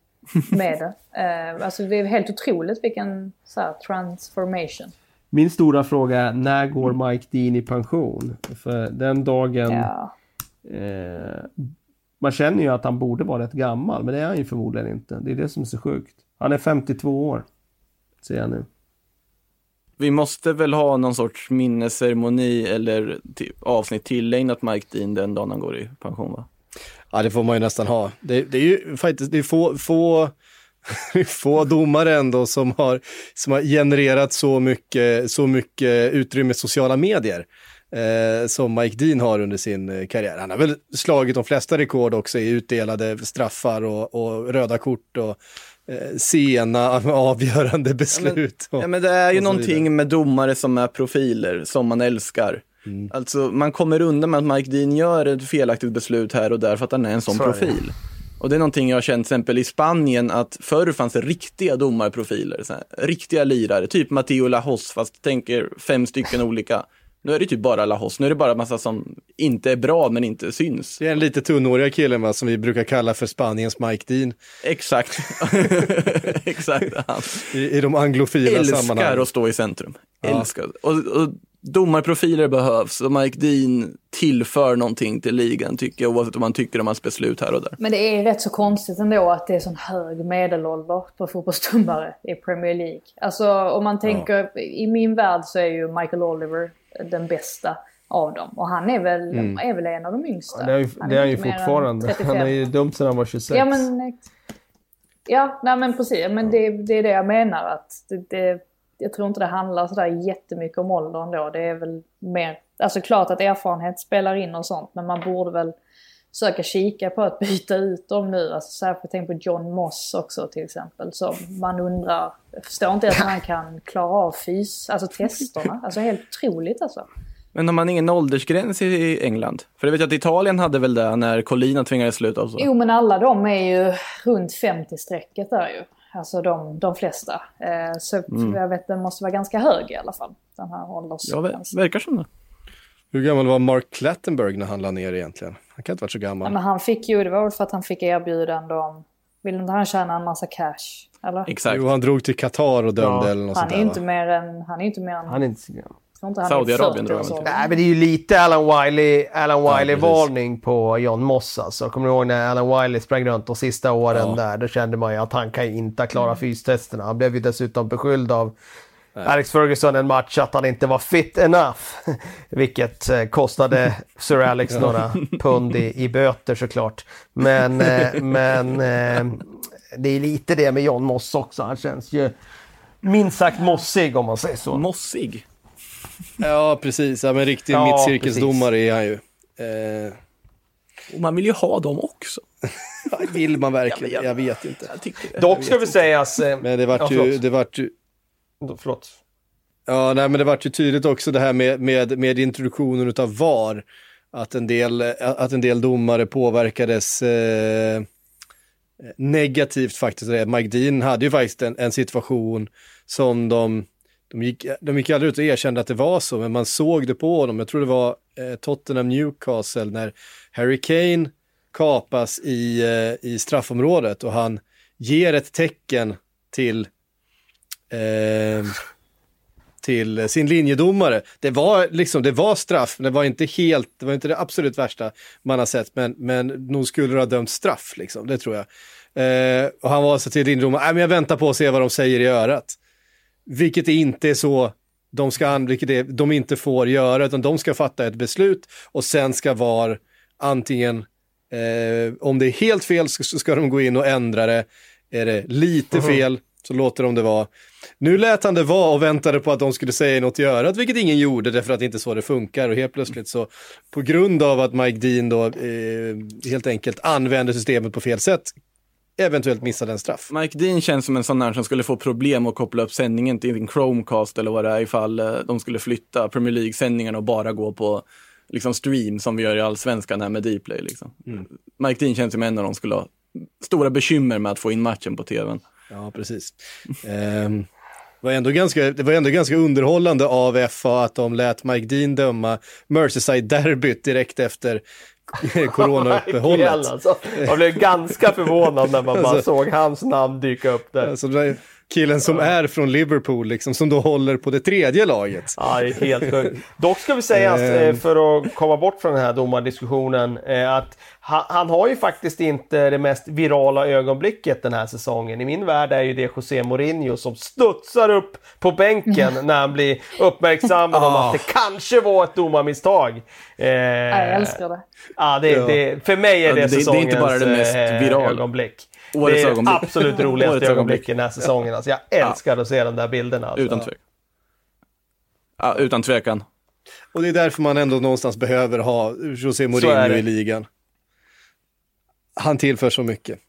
med det. Ehm, alltså det är helt otroligt vilken så här, transformation. Min stora fråga är, när går Mike Dean i pension? För den dagen... Ja. Eh, man känner ju att han borde vara rätt gammal, men det är han ju förmodligen inte. Det är det som är så sjukt. Han är 52 år, ser jag nu. Vi måste väl ha någon sorts minnesceremoni eller typ avsnitt tillägnat Mike Dean den dagen han går i pension va? Ja, det får man ju nästan ha. Det, det är ju faktiskt det är få, få, få domare ändå som har, som har genererat så mycket, så mycket utrymme i sociala medier eh, som Mike Dean har under sin eh, karriär. Han har väl slagit de flesta rekord också i utdelade straffar och, och röda kort och eh, sena avgörande beslut. och- Ja men det är ju någonting med domare som är profiler, som man älskar. Alltså man kommer undan med att Mike Dean gör ett felaktigt beslut här och där för att han är en sån Så profil. Och det är någonting jag har känt till exempel i Spanien att förr fanns det riktiga domarprofiler, så här, riktiga lirare, typ Matteo Lajos fast tänker fem stycken olika. Nu är det typ bara Lajos, nu är det bara massa som inte är bra men inte syns. Det är en lite tunnhåriga killen va, som vi brukar kalla för Spaniens Mike Dean Exakt. Exakt. Han i, i de anglofila älskar sammanhangen. att stå i centrum. Älskar. Och, och domarprofiler behövs och Mike Dean tillför någonting till ligan tycker jag oavsett vad man tycker om hans beslut här och där. Men det är rätt så konstigt ändå att det är sån hög medelålder på fotbollsdomare i Premier League. Alltså om man tänker, i min värld så är ju Michael Oliver den bästa av dem. Och han är väl, är väl en av de yngsta. Det är, ju, Han det är ju fortfarande. 35. Han är ju dum sedan han var 26. Ja men, ja, nej, men precis. Men det, det är det jag menar. att det, det, Jag tror inte det handlar sådär jättemycket om åldern då. Det är väl mer, alltså klart att erfarenhet spelar in och sånt. Men man borde väl försöka kika på att byta ut dem nu. Alltså särskilt tänk på John Moss också till exempel. Så man undrar, jag förstår inte att han kan klara av fys, alltså testerna. Alltså helt otroligt alltså. Men har man ingen åldersgräns i England? För jag vet att Italien hade väl det när Colina tvingades sluta och så. Jo men alla de är ju runt 50-strecket där ju. Alltså de, de flesta. Eh, så jag vet den måste vara ganska hög i alla fall. Den här Ja, åldersgränsen. ver- verkar som det. Hur gammal var Mark Clattenburg när han la ner egentligen? Han kan inte varit så gammal. Ja, men han fick ju, det var väl för att han fick erbjudande om, vill inte han tjäna en massa cash? Eller? Exakt. Jo, han drog till Qatar och dömde Ja, eller något Han sånt är där, va? inte mer än, han är inte mer än, Han är inte så gammal. Saudiarabien 40 drar eller han. Nej, men det är ju lite Alan Wiley, Alan Ja, Wiley-varning på John Moss alltså. Kommer du ihåg när Alan Wiley sprang runt de sista åren Ja. där? Då kände man ju att han kan ju inte klara fystesterna. Han blev ju dessutom beskylld av Alex Ferguson en match att han inte var fit enough. Vilket eh, kostade Sir Alex några pund i, i böter såklart. Men, eh, men eh, det är lite det med John Moss också. Han känns ju minst sagt mossig om man säger så. Mossig. Ja, precis. Ja, men riktig Ja, mittcirkelsdomare är han ju. Eh, Och man vill ju ha dem också. vill man verkligen? Ja, men jag vet inte. Jag. Dock ska vi sägas... Eh, Men det vart ja, ju, det vart ju, Förlåt. ja, nej, men det vart ju tydligt också det här med, med, med introduktionen utav VAR. Att en del, att en del domare påverkades eh, negativt faktiskt. Mike Dean hade ju faktiskt en, en situation som de, de gick, de gick aldrig ut och erkände att det var så, men man såg det på honom. Jag tror det var eh, Tottenham Newcastle när Harry Kane kapas i, eh, i straffområdet och han ger ett tecken till eh, till sin linjedomare. Det var liksom, det var straff, men det var inte helt, det var inte det absolut värsta man har sett, men, men nog skulle det ha dömt straff liksom, det tror jag. Eh, och han var så till linjedomaren, men jag väntar på att se vad de säger i örat. Vilket inte är så de, ska, vilket är, de inte får göra, utan de ska fatta ett beslut och sen ska VAR antingen, eh, om det är helt fel så ska de gå in och ändra det. Är det lite fel Så låter de det vara. Nu lät han det vara och väntade på att de skulle säga något i örat, vilket ingen gjorde därför att det inte är så det funkar. Och helt plötsligt så, på grund av att Mike Dean då eh, helt enkelt använder systemet på fel sätt, eventuellt missade en straff. Mike Dean känns som en sån där som skulle få problem att koppla upp sändningen till en Chromecast eller vad det är ifall eh, de skulle flytta Premier League-sändningarna och bara gå på liksom stream som vi gör i allsvenskan här med Dplay. Liksom. Mike Dean känns som en av dem skulle ha stora bekymmer med att få in matchen på tvn. Ja, precis. Det, var ändå ganska, det var ändå ganska underhållande av FA att de lät Mike Dean döma Merseyside-derbyt direkt efter coronauppehållet. Alltså. Jag blev ganska förvånad när man bara Alltså- såg hans namn dyka upp där. Alltså, killen som är från Liverpool, liksom, som då håller på det tredje laget. Ja, det är helt sjukt. Dock ska vi säga, att, eh, Ehm. för att komma bort från den här domardiskussionen, eh, att han, har ju faktiskt inte det mest virala ögonblicket den här säsongen. I min värld är ju det José Mourinho som studsar upp på bänken när han blir uppmärksammad om att det kanske var ett domarmisstag. Eh, Jag älskar det. Ja, det, Ja. det, för mig är Ja, det, det- det är säsongens inte bara det mest virala. ögonblick. Årets det är ögonblick. absolut roligaste Årets ögonblick i den här säsongen. Alltså, jag älskar att se de där bilderna. Alltså. Utan tvekan. Ja, utan tvekan. Och det är därför man ändå någonstans behöver ha José Mourinho i ligan. Han tillför så mycket.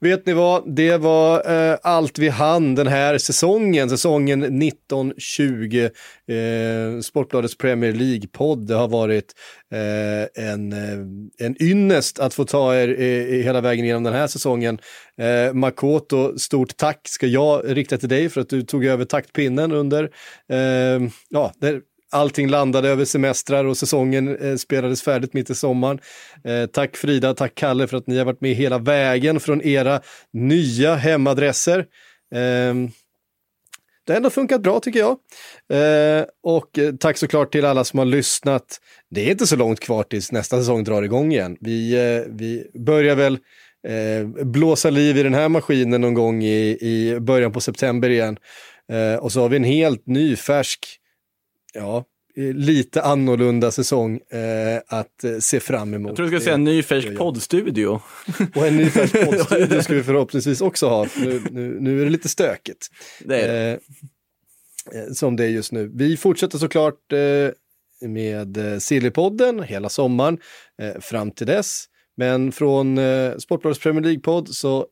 Vet ni vad, det var eh, allt vi hann den här säsongen, säsongen 1920, eh, Sportbladets Premier League-podd. Det har varit eh, en, eh, en ynnest att få ta er eh, hela vägen genom den här säsongen. Eh, Makoto, stort tack ska jag rikta till dig för att du tog över taktpinnen under, eh, ja, det, allting landade över semestrar och säsongen eh, spelades färdigt mitt i sommaren. Eh, tack Frida, tack Kalle för att ni har varit med hela vägen från era nya hemadresser. Eh, det har ändå funkat bra tycker jag. Eh, och eh, tack såklart till alla som har lyssnat. Det är inte så långt kvar tills nästa säsong drar igång igen. Vi, eh, vi börjar väl eh, blåsa liv i den här maskinen någon gång i, i början på september igen. Eh, och så har vi en helt ny, färsk, ja, eh, lite annorlunda säsong eh, att eh, se fram emot. Jag tror du ska säga en ny färsk poddstudio. Och en ny färsk poddstudio ska vi förhoppningsvis också ha. för Nu, nu, nu är det lite stökigt. Det är det. Eh, eh, som det är just nu. Vi fortsätter såklart eh, med Sillypodden hela sommaren eh, fram till dess. Men från eh, Sportbladets Premier League-podd så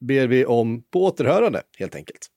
ber vi om på återhörande helt enkelt.